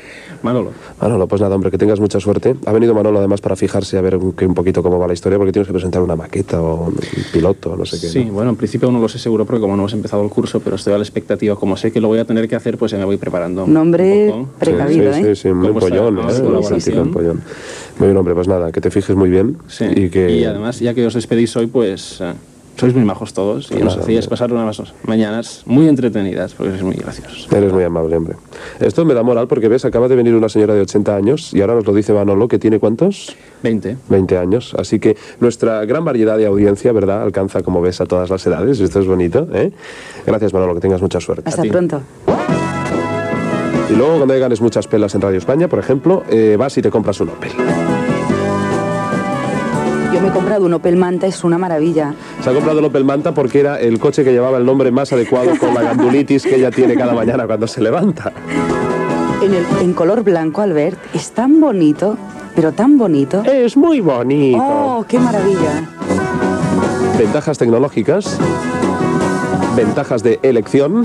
Manolo. Manolo, pues nada, hombre, que tengas mucha suerte. Ha venido Manolo además para fijarse a ver un, que un poquito cómo va la historia, porque tienes que presentar una maqueta o un piloto, no sé qué. Sí, ¿no? bueno, en principio no lo sé seguro porque como no hemos empezado el curso, pero estoy a la expectativa. Como sé que lo voy a tener que hacer, pues ya me voy preparando. Poco. precavido, sí, ¿eh? Sí, sí, muy pollón, ¿eh? Sí, sí. Muy bien, hombre, pues nada, que te fijes muy bien Sí. y que... Y además, ya que os despedís hoy, pues eh, sois muy majos todos y nos hacíais pasar unas mañanas muy entretenidas porque sois muy graciosos. Eres muy amable, hombre. Esto me da moral porque, ves, acaba de venir una señora de 80 años y ahora nos lo dice Manolo, que tiene ¿cuántos? 20. 20 años. Así que nuestra gran variedad de audiencia, ¿verdad? Alcanza, como ves, a todas las edades. Esto es bonito, ¿eh? Gracias, Manolo, que tengas mucha suerte. Hasta pronto. Y luego, cuando ganes muchas pelas en Radio España, por ejemplo, eh, vas y te compras un Opel. Yo me he comprado un Opel Manta, es una maravilla. Se ha comprado el Opel Manta porque era el coche que llevaba el nombre más adecuado con la gandulitis que ella tiene cada mañana cuando se levanta. En, el, en color blanco, Albert, es tan bonito, pero tan bonito. Es muy bonito. ¡Oh, qué maravilla! Ventajas tecnológicas, ventajas de elección,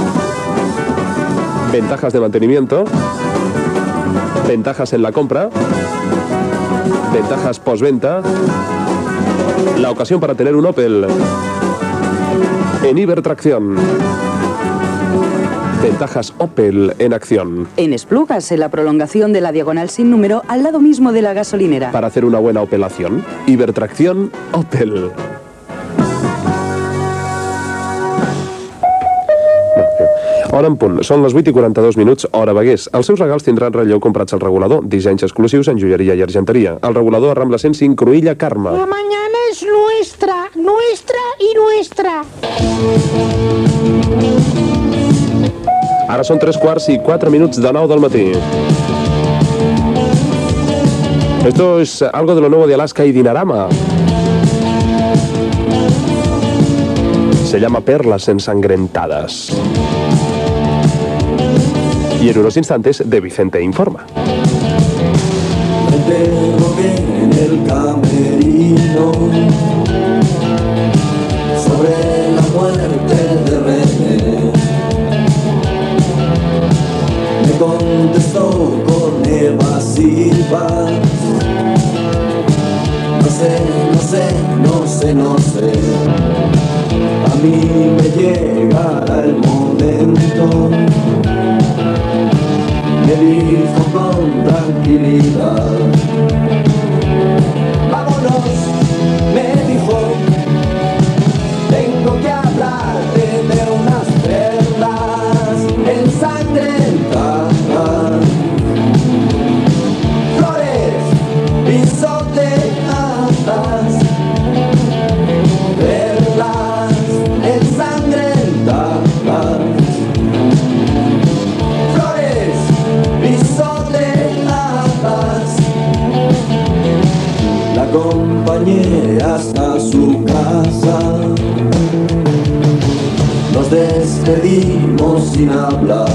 ventajas de mantenimiento, ventajas en la compra, ventajas postventa, la ocasión para tener un Opel en Ibertracción. Ventajas Opel en acción. En Esplugas, en la prolongación de la diagonal sin número, al lado mismo de la gasolinera. Para hacer una buena operación, Ibertracción Opel. Hora en punt. Són les 8 i 42 minuts, hora Bagués. Els seus regals tindran relleu comprats al regulador. Dissenys exclusius en joieria i argenteria. El regulador a Rambla 105, Cruïlla, Carme. La mañana es nuestra, nuestra y nuestra. Ara són 3 quarts i 4 minuts de 9 del matí. Esto es algo de lo nuevo de Alaska y Dinarama. Se llama Perlas ensangrentadas. Y en unos instantes, de Vicente Informa. interrogué en el camerino sobre la muerte de René. Me contestó con evasivas. No sé, no sé, no sé, no sé. A mí me llegará el momento. Me dijo con tranquilidad. Vámonos, me dijo. Despedimos sin hablar.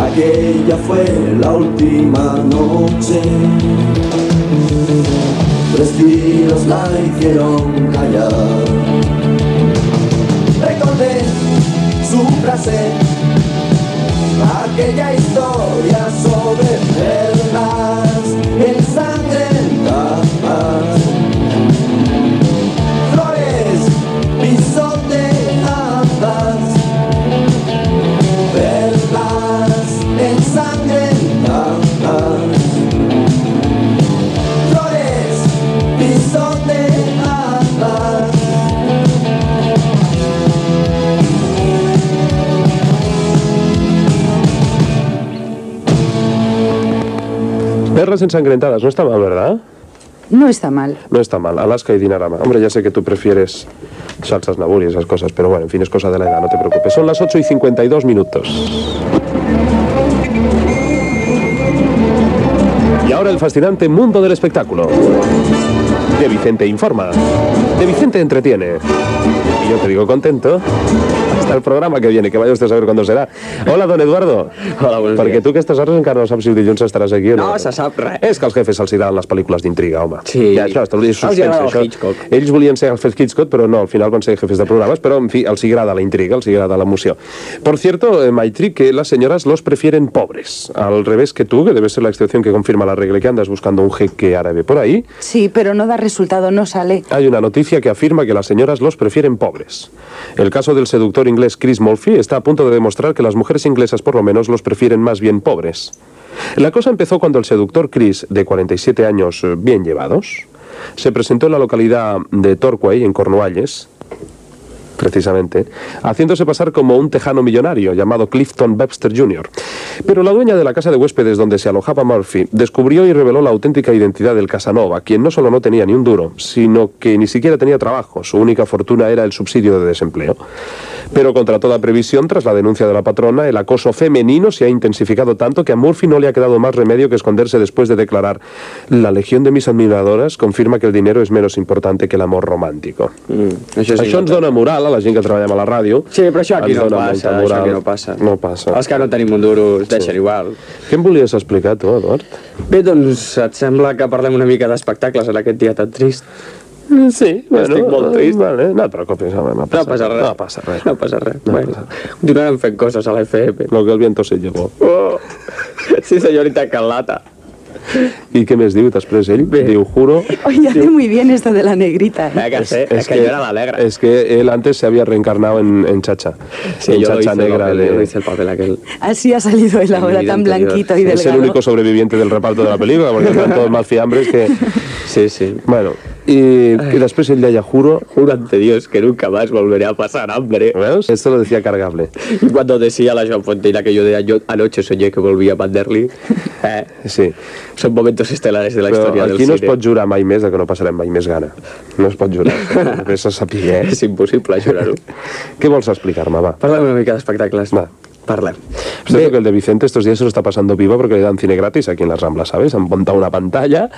Aquella fue la última noche. Tres tiros la hicieron callar. Recordé su frase, aquella historia sobre perlas Ensangrentadas, no está mal, ¿verdad? No está mal. No está mal. Alaska y Dinarama. Hombre, ya sé que tú prefieres salsas nabur y esas cosas, pero bueno, en fin, es cosa de la edad, no te preocupes. Son las 8 y 52 minutos. Y ahora el fascinante mundo del espectáculo. De Vicente informa. De Vicente entretiene. Y yo te digo contento. Hasta el programa que viene, que vaya usted a saber cuándo serà. Hola, don Eduardo. Hola, buenos Perquè días. tu aquestes hores encara no saps si dilluns estaràs aquí o no. No se sap res. És que als jefes se'ls agraden les pel·lícules d'intriga, home. Sí. Ja, això, Els suspense, agrada el això. Hitchcock. Ells volien ser jefes Hitchcock, però no, al final van ser jefes de programas, però en fi, els agrada la intriga, els agrada l'emoció. Por cierto, eh, Maitri, que las señoras los prefieren pobres. Al revés que tú, que debes ser la excepción que confirma la regla que andas buscando un jeque árabe por ahí, Sí, pero no da resultado, no sale. hay una noticia que afirma que las señoras los prefieren pobres. El caso del seductor inglés Chris Murphy está a punto de demostrar que las mujeres inglesas por lo menos los prefieren más bien pobres. La cosa empezó cuando el seductor Chris, de 47 años eh, bien llevados, se presentó en la localidad de Torquay, en Cornualles, precisamente, haciéndose pasar como un tejano millonario llamado Clifton Webster Jr. Pero la dueña de la casa de huéspedes donde se alojaba Murphy descubrió y reveló la auténtica identidad del Casanova, quien no solo no tenía ni un duro, sino que ni siquiera tenía trabajo. Su única fortuna era el subsidio de desempleo. Pero contra toda previsión, tras la denuncia de la patrona, el acoso femenino se ha intensificado tanto que a Murphy no le ha quedado más remedio que esconderse después de declarar la legión de mis admiradoras confirma que el dinero es menos importante que el amor romàntico. Mm, això sí això ens dona moral a la gent que treballem a la ràdio. Sí, però això aquí Ens no passa, això aquí no passa. No passa. Els que no tenim un duro es deixen igual. Què em volies explicar, tu, Eduard? Bé, doncs et sembla que parlem una mica d'espectacles en aquest dia tan trist? Sí, bueno, Estic molt trist. Vale, no et preocupis, home, no No passa, passa res. No passa res. No passa res. bueno, continuarem fent coses a la FM. Lo que el viento se llevó. Oh, sí, senyorita Carlata. I què més diu després ell? Diu, juro... Oye, hace muy bien esto de la negrita. ¿eh? Eh, que sé, es, que, yo era la negra. Es que él antes se había reencarnado en, en Chacha. Sí, en yo Chacha hice, el negra. papel, de- hice el papel aquel. Así ha salido él ahora, tan blanquito y Es el delgado. único sobreviviente del reparto de la película, porque están todos más fiambres que... Sí, sí. Bueno, y, y después él deia, juro... Juro ante Dios que nunca más volveré a pasar hambre. ¿Veus? Esto lo decía cargable. Y cuando decía la Joan Fontaine que yo de yo anoche soñé que volvía a Manderly, eh, Sí. son momentos estelares de la Però historia aquí del no es cine. pot jurar mai més de que no passarem mai més gana. No es pot jurar. Després se sapigué. És impossible jurar-ho. Què vols explicar-me, va? Parlem una mica d'espectacles. Va. Parlem. Es cierto que el de Vicente estos días se lo está pasando vivo porque le dan cine gratis aquí en las Ramblas, ¿sabes? Han montado una pantalla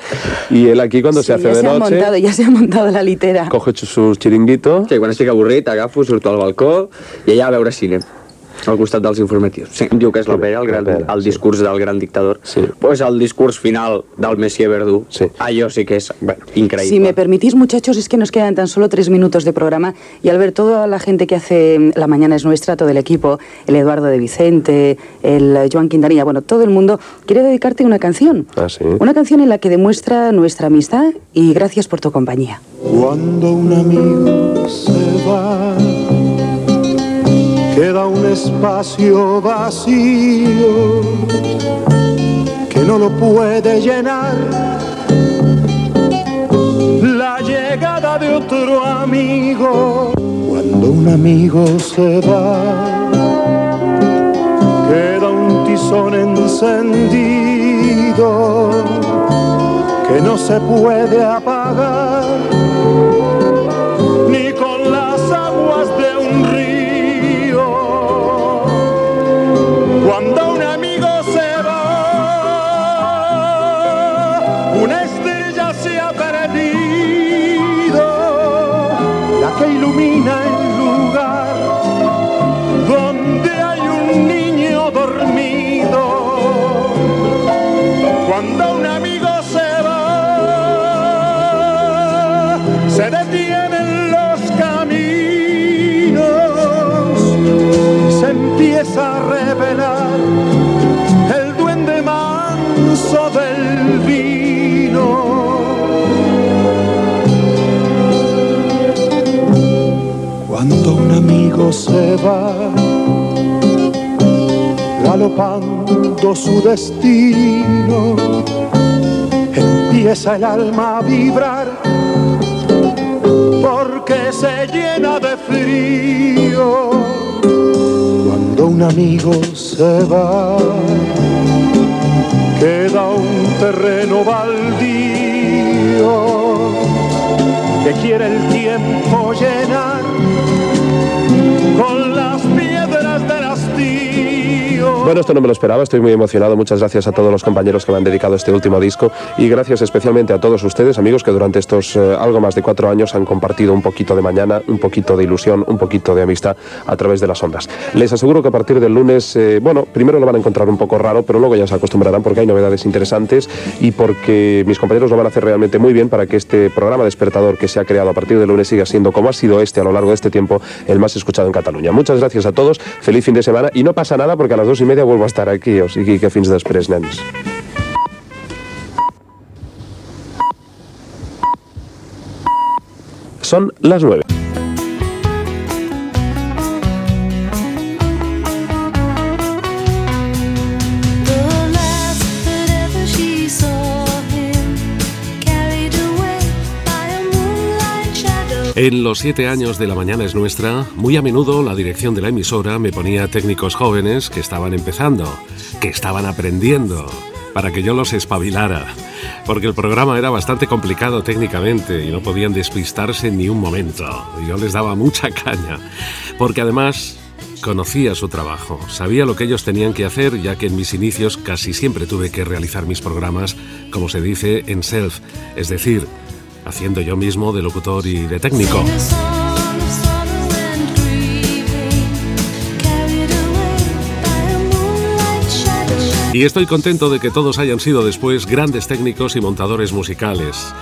y él aquí cuando Sí, se hace ya de se ha noche montado, ya se ha montado la litera. coge su chiringuito. Sí, quan estic avorrit, agafo, surto al balcó i allà a veure cine al costat dels informatius. Sí, diu que és l'òpera, el, gran, l'òpera, el discurs del gran dictador. Sí. Pues el discurs final del Messier Verdú, Sí. allò sí que és bueno, increïble. Si me permitís, muchachos, es que nos quedan tan solo tres minutos de programa y al ver toda la gente que hace mm, La Mañana es Nuestra, todo el equipo, el Eduardo de Vicente, el Joan Quintanilla, bueno, todo el mundo, quiere dedicarte una canción. Ah, sí. Una canción en la que demuestra nuestra amistad y gracias por tu compañía. Cuando un amigo se va, queda un espacio vacío que no lo puede llenar. La llegada de otro amigo. Cuando un amigo se va, queda un tizón encendido que no se puede apagar ni con las aguas de un río. Cuando un amigo se va, una estrella se ha perdido, la que ilumina el lugar donde hay un niño dormido. Cuando un se va, galopando su destino, empieza el alma a vibrar porque se llena de frío. Cuando un amigo se va, queda un terreno baldío que quiere el tiempo llenar Bueno, esto no me lo esperaba, estoy muy emocionado. Muchas gracias a todos los compañeros que me han dedicado este último disco y gracias especialmente a todos ustedes, amigos, que durante estos eh, algo más de cuatro años han compartido un poquito de mañana, un poquito de ilusión, un poquito de amistad a través de las ondas. Les aseguro que a partir del lunes, eh, bueno, primero lo van a encontrar un poco raro, pero luego ya se acostumbrarán porque hay novedades interesantes y porque mis compañeros lo van a hacer realmente muy bien para que este programa despertador que se ha creado a partir del lunes siga siendo, como ha sido este a lo largo de este tiempo, el más escuchado en Cataluña. Muchas gracias a todos, feliz fin de semana y no pasa nada porque a las dos y media gaire vol estar aquí, o sigui que fins després, nens. Són les 9. En los siete años de La Mañana es Nuestra, muy a menudo la dirección de la emisora me ponía técnicos jóvenes que estaban empezando, que estaban aprendiendo, para que yo los espabilara. Porque el programa era bastante complicado técnicamente y no podían despistarse ni un momento. Yo les daba mucha caña. Porque además conocía su trabajo, sabía lo que ellos tenían que hacer, ya que en mis inicios casi siempre tuve que realizar mis programas, como se dice, en self, es decir, haciendo yo mismo de locutor y de técnico. Y estoy contento de que todos hayan sido después grandes técnicos y montadores musicales.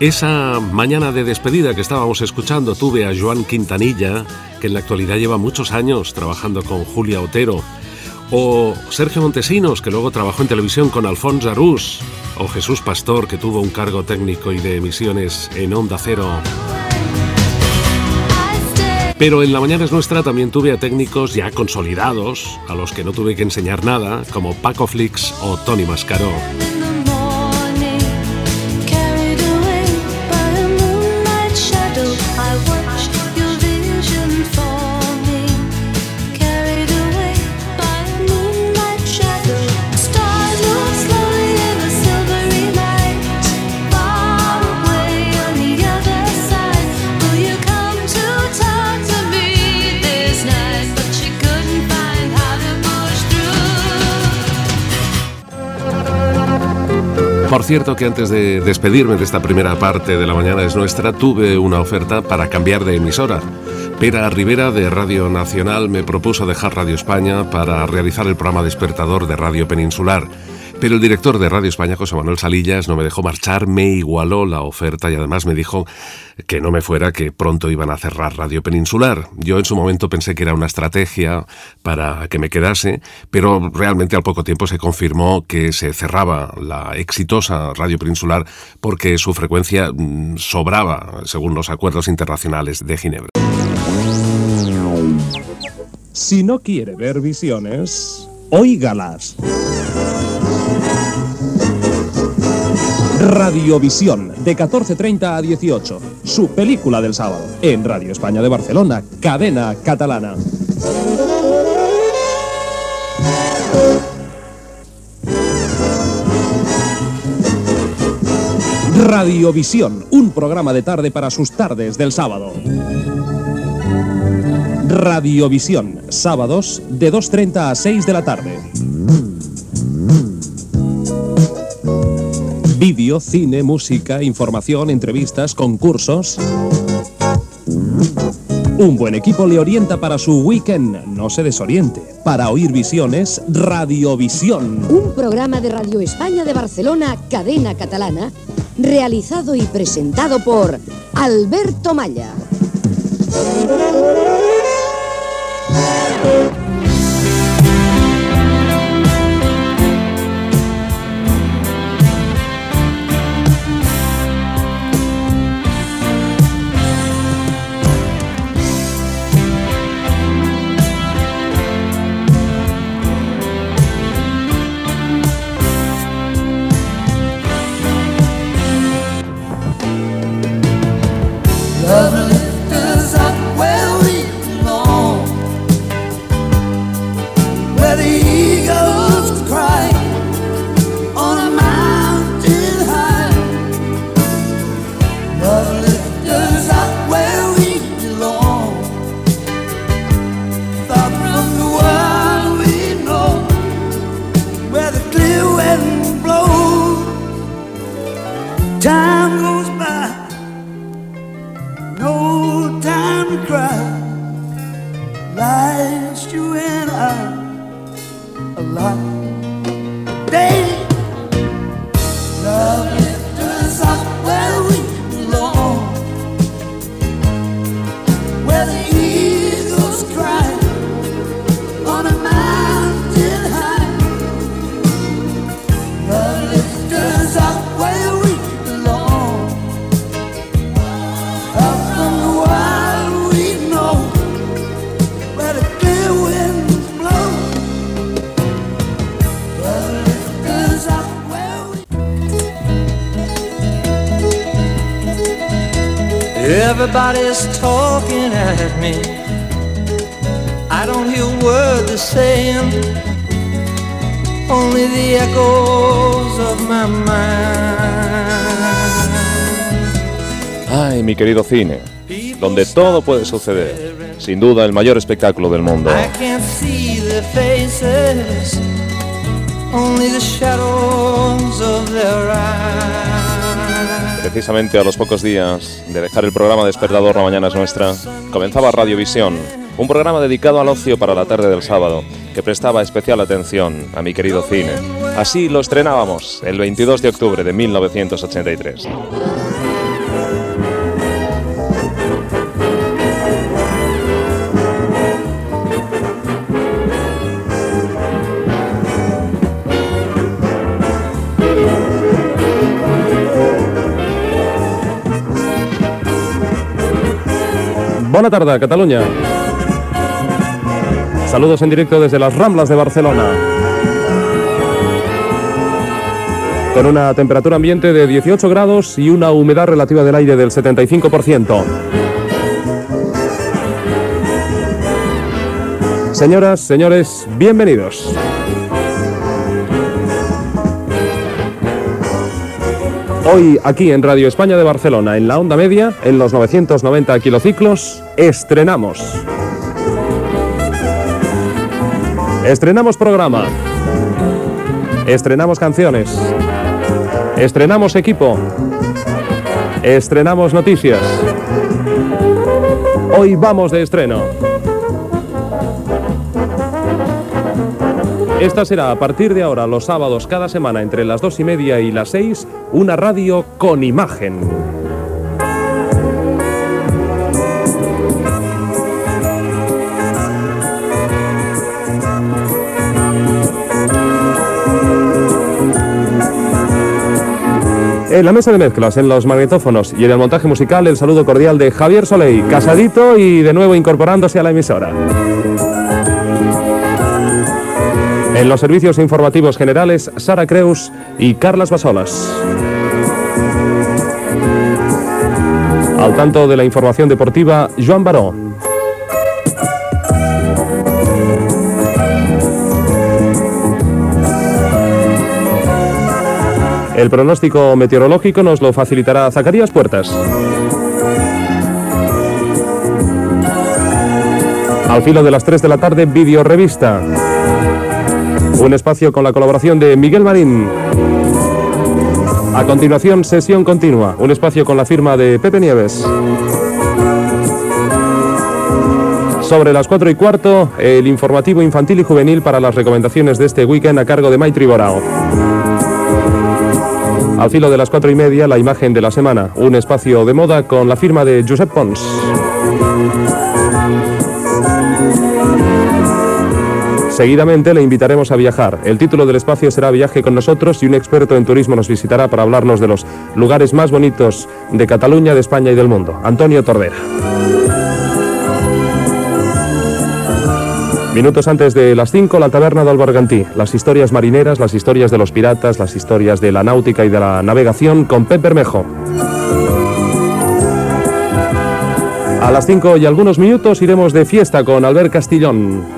Esa mañana de despedida que estábamos escuchando tuve a Joan Quintanilla, que en la actualidad lleva muchos años trabajando con Julia Otero. O Sergio Montesinos, que luego trabajó en televisión con Alfonso Arús. O Jesús Pastor, que tuvo un cargo técnico y de emisiones en Onda Cero. Pero en La Mañana es Nuestra también tuve a técnicos ya consolidados, a los que no tuve que enseñar nada, como Paco Flix o Tony Mascaró. Por cierto que antes de despedirme de esta primera parte de La Mañana es Nuestra, tuve una oferta para cambiar de emisora. Pera Rivera de Radio Nacional me propuso dejar Radio España para realizar el programa Despertador de Radio Peninsular. Pero el director de Radio España, José Manuel Salillas, no me dejó marchar, me igualó la oferta y además me dijo que no me fuera, que pronto iban a cerrar Radio Peninsular. Yo en su momento pensé que era una estrategia para que me quedase, pero realmente al poco tiempo se confirmó que se cerraba la exitosa Radio Peninsular porque su frecuencia mm, sobraba, según los acuerdos internacionales de Ginebra. Si no quiere ver visiones, óigalas. Radiovisión, de 14.30 a 18. Su película del sábado. En Radio España de Barcelona, cadena catalana. Radiovisión, un programa de tarde para sus tardes del sábado. Radiovisión, sábados de 2.30 a 6 de la tarde. Vídeo, cine, música, información, entrevistas, concursos. Un buen equipo le orienta para su weekend, no se desoriente. Para oír visiones, Radiovisión. Un programa de Radio España de Barcelona, cadena catalana, realizado y presentado por Alberto Malla. Everybody's talking at me. I don't hear a word they're saying, only the echoes of my mind. Ay, mi querido cine, donde todo puede suceder. Sin duda el mayor espectáculo del mundo. I can't see their faces, only the shadows of their eyes. Precisamente a los pocos días de dejar el programa Despertador La Mañana es Nuestra, comenzaba Radiovisión, un programa dedicado al ocio para la tarde del sábado, que prestaba especial atención a mi querido cine. Así lo estrenábamos el 22 de octubre de 1983. Bona tarda, Cataluña. Saludos en directo desde las Ramblas de Barcelona. Con una temperatura ambiente de 18 grados y una humedad relativa del aire del 75%. Señoras, señores, bienvenidos. Hoy aquí en Radio España de Barcelona, en la onda media, en los 990 kilociclos, estrenamos. Estrenamos programa. Estrenamos canciones. Estrenamos equipo. Estrenamos noticias. Hoy vamos de estreno. Esta será a partir de ahora, los sábados, cada semana, entre las dos y media y las seis, una radio con imagen. En la mesa de mezclas, en los magnetófonos y en el montaje musical, el saludo cordial de Javier Soleil, casadito y de nuevo incorporándose a la emisora. En los servicios informativos generales, Sara Creus y Carlas Basolas. Al tanto de la información deportiva, Joan Baró. El pronóstico meteorológico nos lo facilitará Zacarías Puertas. Al filo de las 3 de la tarde, Video Revista. Un espacio con la colaboración de Miguel Marín. A continuación, sesión continua. Un espacio con la firma de Pepe Nieves. Sobre las 4 y cuarto, el informativo infantil y juvenil para las recomendaciones de este weekend a cargo de Maitri Borao. Al filo de las 4 y media, la imagen de la semana. Un espacio de moda con la firma de Josep Pons. Seguidamente le invitaremos a viajar. El título del espacio será Viaje con nosotros y un experto en turismo nos visitará para hablarnos de los lugares más bonitos de Cataluña, de España y del mundo. Antonio Tordera. Minutos antes de las 5, la taberna del Bargantí. Las historias marineras, las historias de los piratas, las historias de la náutica y de la navegación con Pep Bermejo. A las 5 y algunos minutos iremos de fiesta con Albert Castillón.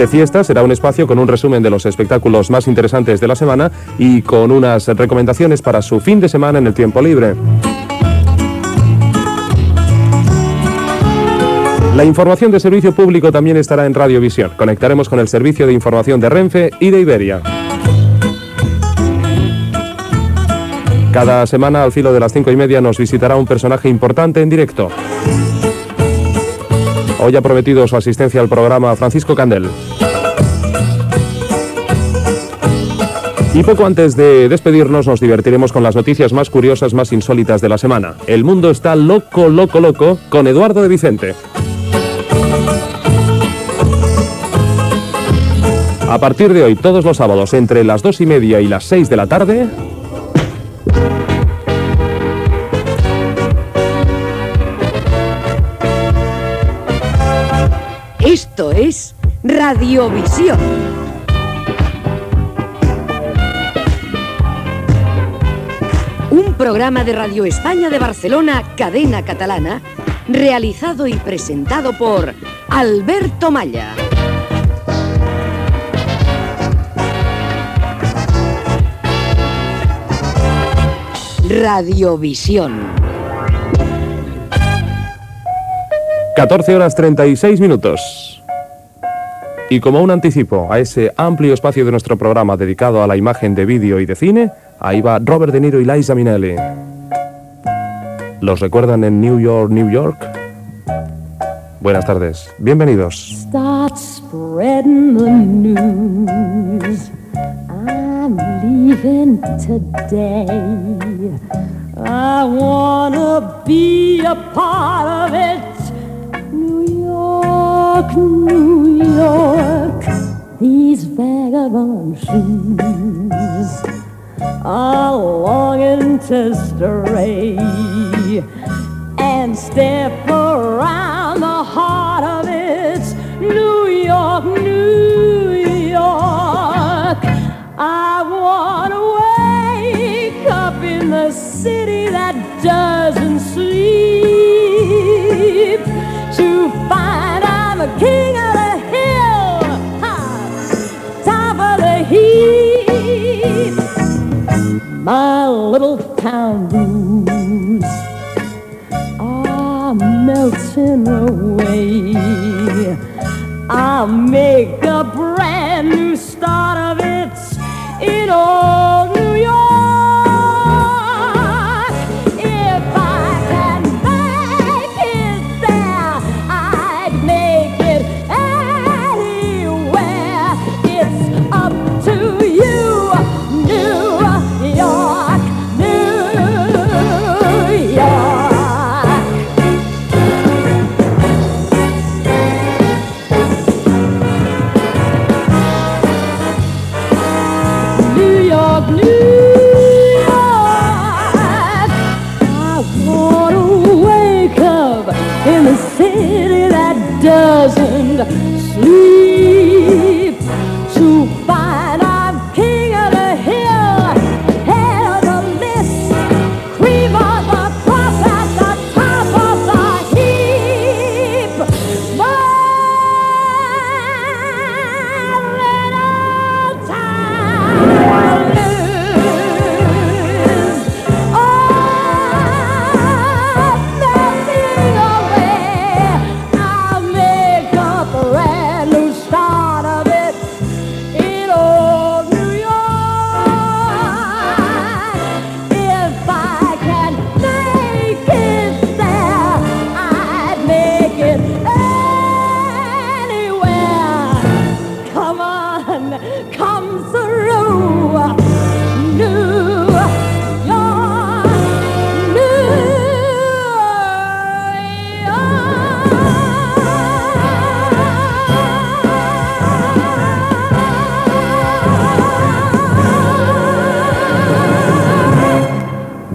De fiesta será un espacio con un resumen de los espectáculos más interesantes de la semana y con unas recomendaciones para su fin de semana en el tiempo libre. La información de servicio público también estará en Radiovisión. Conectaremos con el servicio de información de Renfe y de Iberia. Cada semana al filo de las cinco y media nos visitará un personaje importante en directo. Hoy ha prometido su asistencia al programa Francisco Candel. Y poco antes de despedirnos nos divertiremos con las noticias más curiosas, más insólitas de la semana. El mundo está loco, loco, loco con Eduardo de Vicente. A partir de hoy, todos los sábados, entre las dos y media y las seis de la tarde, Esto es Radiovisión. Programa de Radio España de Barcelona, cadena catalana, realizado y presentado por Alberto Malla. Radiovisión. 14 horas 36 minutos. Y como un anticipo a ese amplio espacio de nuestro programa dedicado a la imagen de vídeo y de cine, ahí va Robert De Niro y Liza Minnelli. ¿Los recuerdan en New York, New York? Buenas tardes, bienvenidos. Start spreading the news. I'm leaving today. I wanna be a part of it. New York, New York. These vagabond shoes are longing astray and step around the heart of its New York, New My little town blues are melting away. I'll make a brand new start of it in old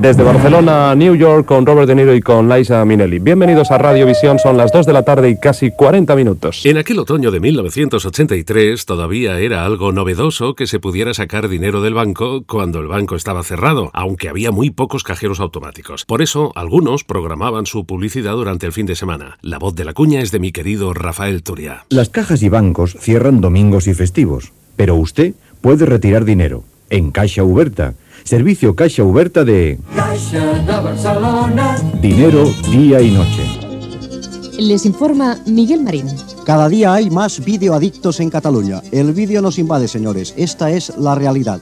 Desde Barcelona a New York con Robert De Niro y con Liza Minnelli. Bienvenidos a Radio Visión, son las 2 de la tarde y casi 40 minutos. En aquel otoño de 1983 todavía era algo novedoso que se pudiera sacar dinero del banco cuando el banco estaba cerrado, aunque había muy pocos cajeros automáticos. Por eso, algunos programaban su publicidad durante el fin de semana. La voz de la cuña es de mi querido Rafael Turia. Las cajas y bancos cierran domingos y festivos, pero usted puede retirar dinero en Caixa Uberta, servicio Caixa Uberta de Caixa de Barcelona. dinero día y noche. Les informa Miguel Marín. Cada día hay más videoadictos en Cataluña. El vídeo nos invade, señores. Esta es la realidad.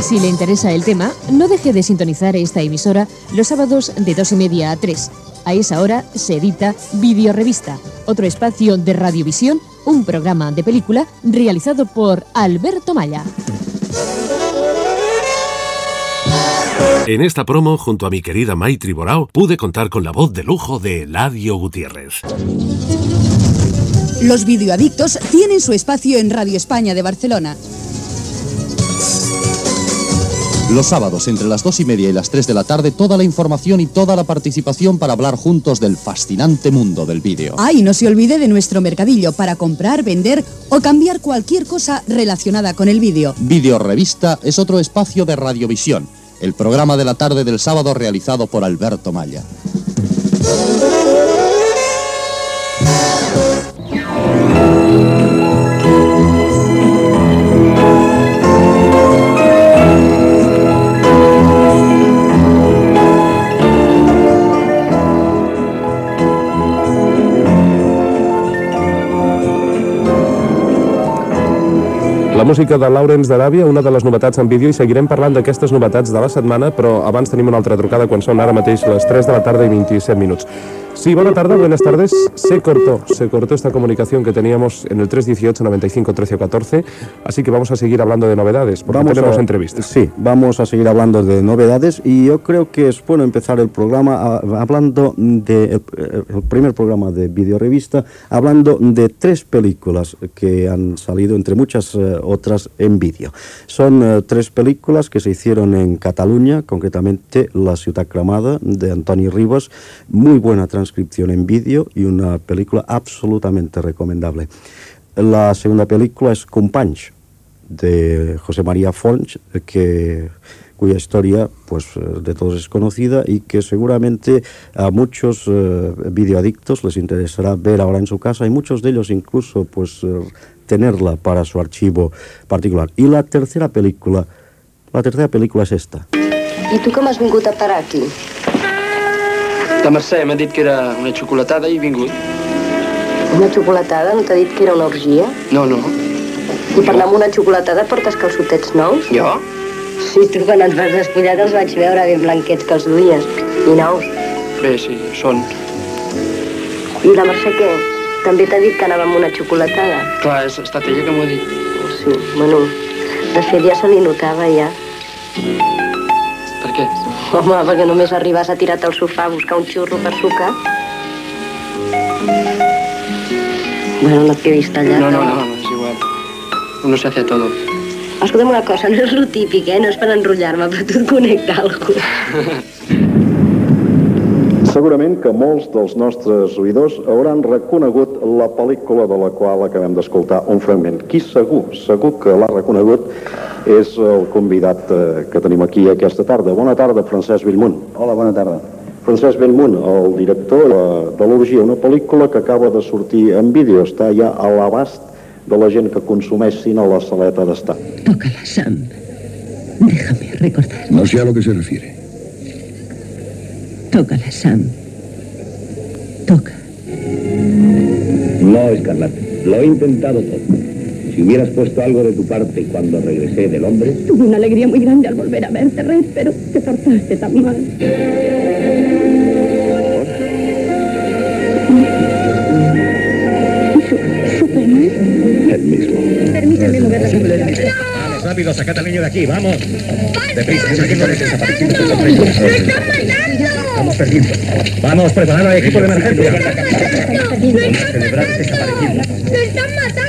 Si le interesa el tema, no deje de sintonizar esta emisora los sábados de dos y media a 3. A esa hora se edita Video Revista, otro espacio de radiovisión, un programa de película realizado por Alberto Maya. En esta promo, junto a mi querida Maitri Borao, pude contar con la voz de lujo de Eladio Gutiérrez. Los videoadictos tienen su espacio en Radio España de Barcelona. Los sábados entre las dos y media y las 3 de la tarde toda la información y toda la participación para hablar juntos del fascinante mundo del vídeo. Ah, y no se olvide de nuestro mercadillo para comprar, vender o cambiar cualquier cosa relacionada con el vídeo. Vídeo Revista es otro espacio de radiovisión, el programa de la tarde del sábado realizado por Alberto Maya. Música de Lawrence d'Aràbia, una de les novetats en vídeo, i seguirem parlant d'aquestes novetats de la setmana, però abans tenim una altra trucada quan són ara mateix les 3 de la tarda i 27 minuts. Sí, buena tarde, buenas tardes. Se cortó, se cortó esta comunicación que teníamos en el 318 95 13 14, así que vamos a seguir hablando de novedades, porque tenemos a- entrevistas. Sí, vamos a seguir hablando de novedades y yo creo que es bueno empezar el programa hablando de el, el primer programa de videorevista hablando de tres películas que han salido entre muchas eh, otras en vídeo. Son eh, tres películas que se hicieron en Cataluña, concretamente La ciudad clamada de Antoni Rivas, muy buena transcripción en vídeo y una película absolutamente recomendable. La segunda película es Companys, de José María Fons, que, cuya historia pues, de todos es conocida y que seguramente a muchos eh, videoadictos les interesará ver ahora en su casa y muchos de ellos incluso pues, eh, tenerla para su archivo particular. Y la tercera película, la tercera película es esta. I tu com has vingut a parar aquí? La Mercè m'ha dit que era una xocolatada i he vingut. Una xocolatada? No t'ha dit que era una orgia? No, no. I per anar amb una xocolatada portes calçotets nous? Jo? Sí, tu quan ens vas despullar te'ls vaig veure ben blanquets que els duies. I nous. Bé, sí, són. I la Mercè què? També t'ha dit que anava amb una xocolatada? Clar, és, estat ella que m'ho ha dit. Sí, bueno, de fet ja se li notava ja. Què? Home, perquè només arribes a tirar al sofà a buscar un xurro per sucar. Bueno, no t'he vist allà. No, no, no, no, és igual. Uno se hace todo. Escolta'm una cosa, no és lo típic, eh? No és per enrotllar-me, però tu et connecta algú. Segurament que molts dels nostres oïdors hauran reconegut la pel·lícula de la qual acabem d'escoltar un fragment. Qui segur, segur que l'ha reconegut és el convidat eh, que tenim aquí aquesta tarda. Bona tarda, Francesc Bellmunt. Hola, bona tarda. Francesc Bellmunt, el director de, de l'Orgia, una pel·lícula que acaba de sortir en vídeo, està ja a l'abast de la gent que consumeix cine a la saleta d'estar. Tócala, Sam. Déjame recordar. No sé a lo que se refiere. Tócala, Sam. Toca. No, Escarlata. Lo he intentado todo. Si hubieras puesto algo de tu parte cuando regresé del hombre, Tuve una alegría muy grande al volver a verte, Red, pero te portaste tan mal. el mismo. Permíteme mover la Vamos, rápido, sacad al niño de aquí, vamos. Deprisa, saquen con ese zapatín. Estamos perdiendo. Vamos, preparad al equipo de emergencia. Vamos a celebrar que se está pareciendo.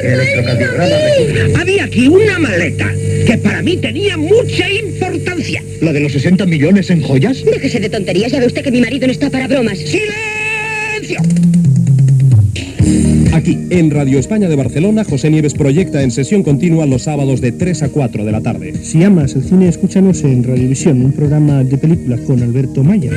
Electrocardiograma Había aquí una maleta que para mí tenía mucha importancia. ¿La de los 60 millones en joyas? Déjese de tonterías, ya ve usted que mi marido no está para bromas. ¡Silencio! Aquí, en Radio España de Barcelona, José Nieves proyecta en sesión continua los sábados de 3 a 4 de la tarde. Si amas el cine, escúchanos en Radiovisión, un programa de películas con Alberto Maya.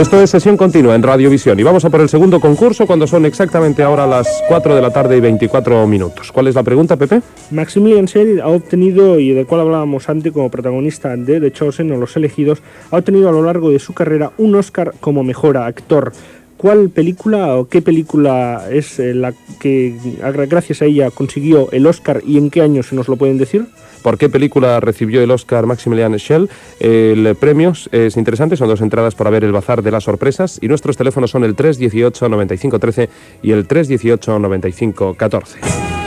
Esto es sesión continua en Radiovisión y vamos a por el segundo concurso cuando son exactamente ahora las 4 de la tarde y 24 minutos. ¿Cuál es la pregunta, Pepe? Maximilian Schell ha obtenido, y del cual hablábamos antes como protagonista de The Chosen o Los Elegidos, ha obtenido a lo largo de su carrera un Oscar como mejor actor. ¿Cuál película o qué película es eh, la que gra- gracias a ella consiguió el Oscar y en qué año se nos lo pueden decir? ¿Por qué película recibió el Oscar Maximilian Schell? El premio es interesante, son dos entradas para ver el Bazar de las Sorpresas y nuestros teléfonos son el 318 95 13 y el 318 95 14.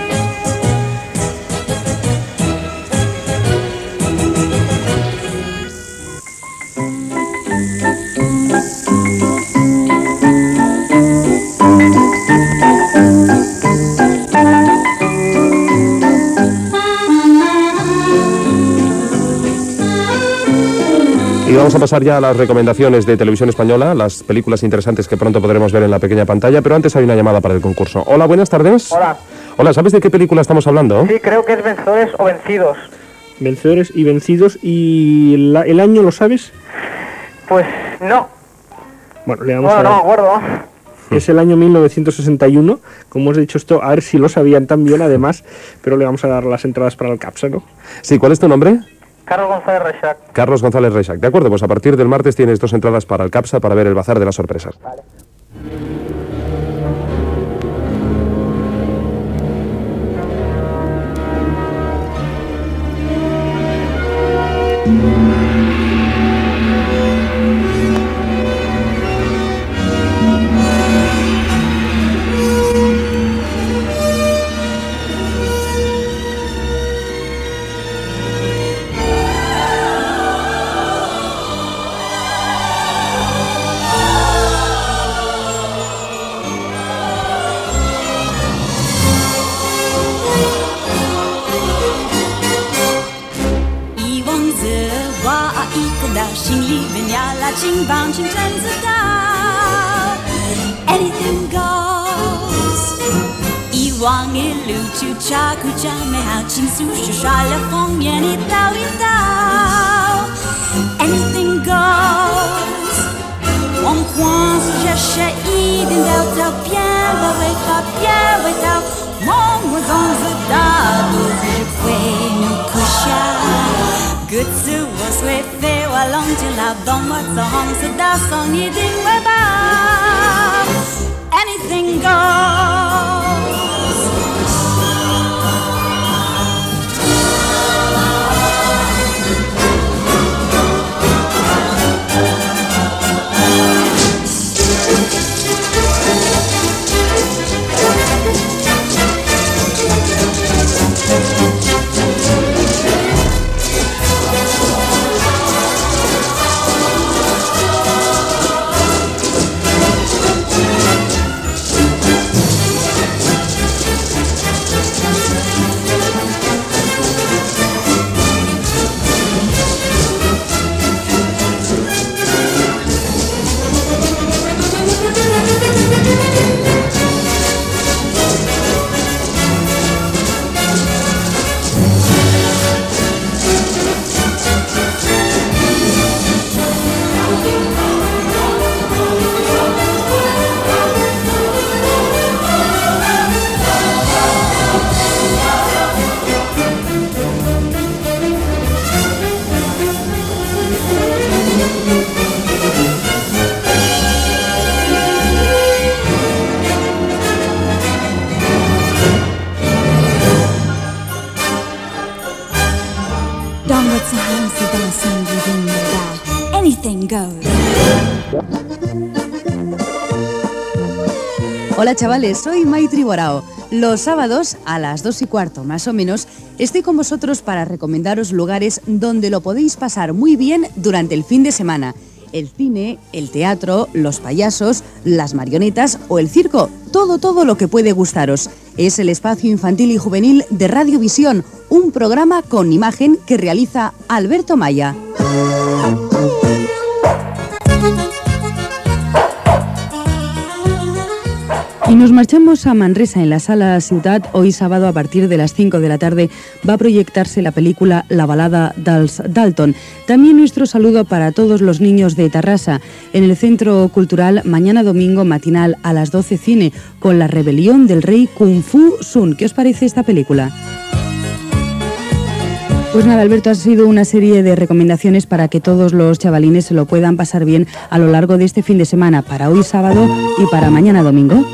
Vamos a pasar ya a las recomendaciones de Televisión Española, las películas interesantes que pronto podremos ver en la pequeña pantalla, pero antes hay una llamada para el concurso. Hola, buenas tardes. Hola. Hola, ¿sabes de qué película estamos hablando? Sí, creo que es vencedores o vencidos. Vencedores y vencidos. ¿Y la- el año lo sabes? Pues no. Bueno, le vamos Bueno, a no acuerdo. Es el año 1961. Como os he dicho esto, a ver si lo sabían también, además, pero le vamos a dar las entradas para el CAPSA, ¿no? Sí, ¿cuál es tu nombre? Carlos González Reixac. Carlos González Reixac. De acuerdo, pues a partir del martes tienes dos entradas para el CAPSA para ver el bazar de las sorpresas. Anything Hola chavales, soy Maitri Borao. Los sábados a las 2 y cuarto más o menos estoy con vosotros para recomendaros lugares donde lo podéis pasar muy bien durante el fin de semana. El cine, el teatro, los payasos, las marionetas o el circo. Todo, todo lo que puede gustaros. Es el espacio infantil y juvenil de Radiovisión, un programa con imagen que realiza Alberto Maya. Y nos marchamos a Manresa, en la sala Ciudad. Hoy sábado a partir de las 5 de la tarde va a proyectarse la película La balada dels Dalton. También nuestro saludo para todos los niños de Tarrasa. En el Centro Cultural, mañana domingo matinal a las 12 cine, con La rebelión del rey Kung Fu Sun. ¿Qué os parece esta película? Pues nada, Alberto, ha sido una serie de recomendaciones para que todos los chavalines se lo puedan pasar bien a lo largo de este fin de semana, para hoy sábado y para mañana domingo.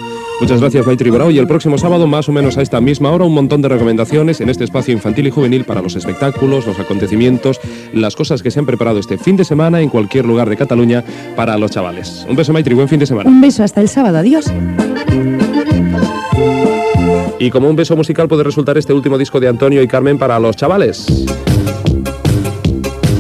Muchas gracias, Maitri Bravo. Y el próximo sábado, más o menos a esta misma hora, un montón de recomendaciones en este espacio infantil y juvenil para los espectáculos, los acontecimientos, las cosas que se han preparado este fin de semana en cualquier lugar de Cataluña para los chavales. Un beso, Maitri, buen fin de semana. Un beso hasta el sábado, adiós. Y como un beso musical puede resultar este último disco de Antonio y Carmen para los chavales.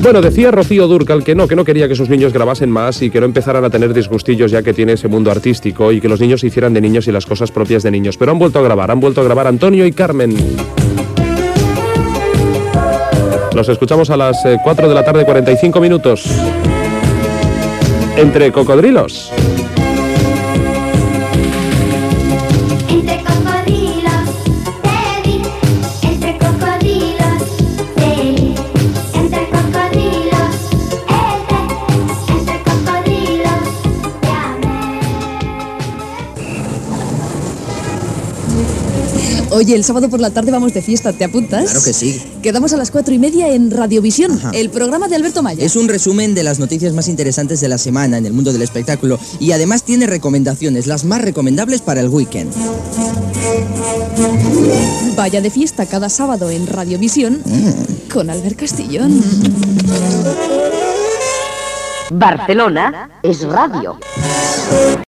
Bueno, decía Rocío Durcal que no, que no quería que sus niños grabasen más y que no empezaran a tener disgustillos ya que tiene ese mundo artístico y que los niños se hicieran de niños y las cosas propias de niños. Pero han vuelto a grabar, han vuelto a grabar Antonio y Carmen. Los escuchamos a las eh, 4 de la tarde, 45 minutos. Entre cocodrilos. Oye, el sábado por la tarde vamos de fiesta, ¿te apuntas? Claro que sí. Quedamos a las cuatro y media en Radiovisión, el programa de Alberto Maya. Es un resumen de las noticias más interesantes de la semana en el mundo del espectáculo y además tiene recomendaciones, las más recomendables para el weekend. Vaya de fiesta cada sábado en Radiovisión con Albert Castillón. Barcelona es radio.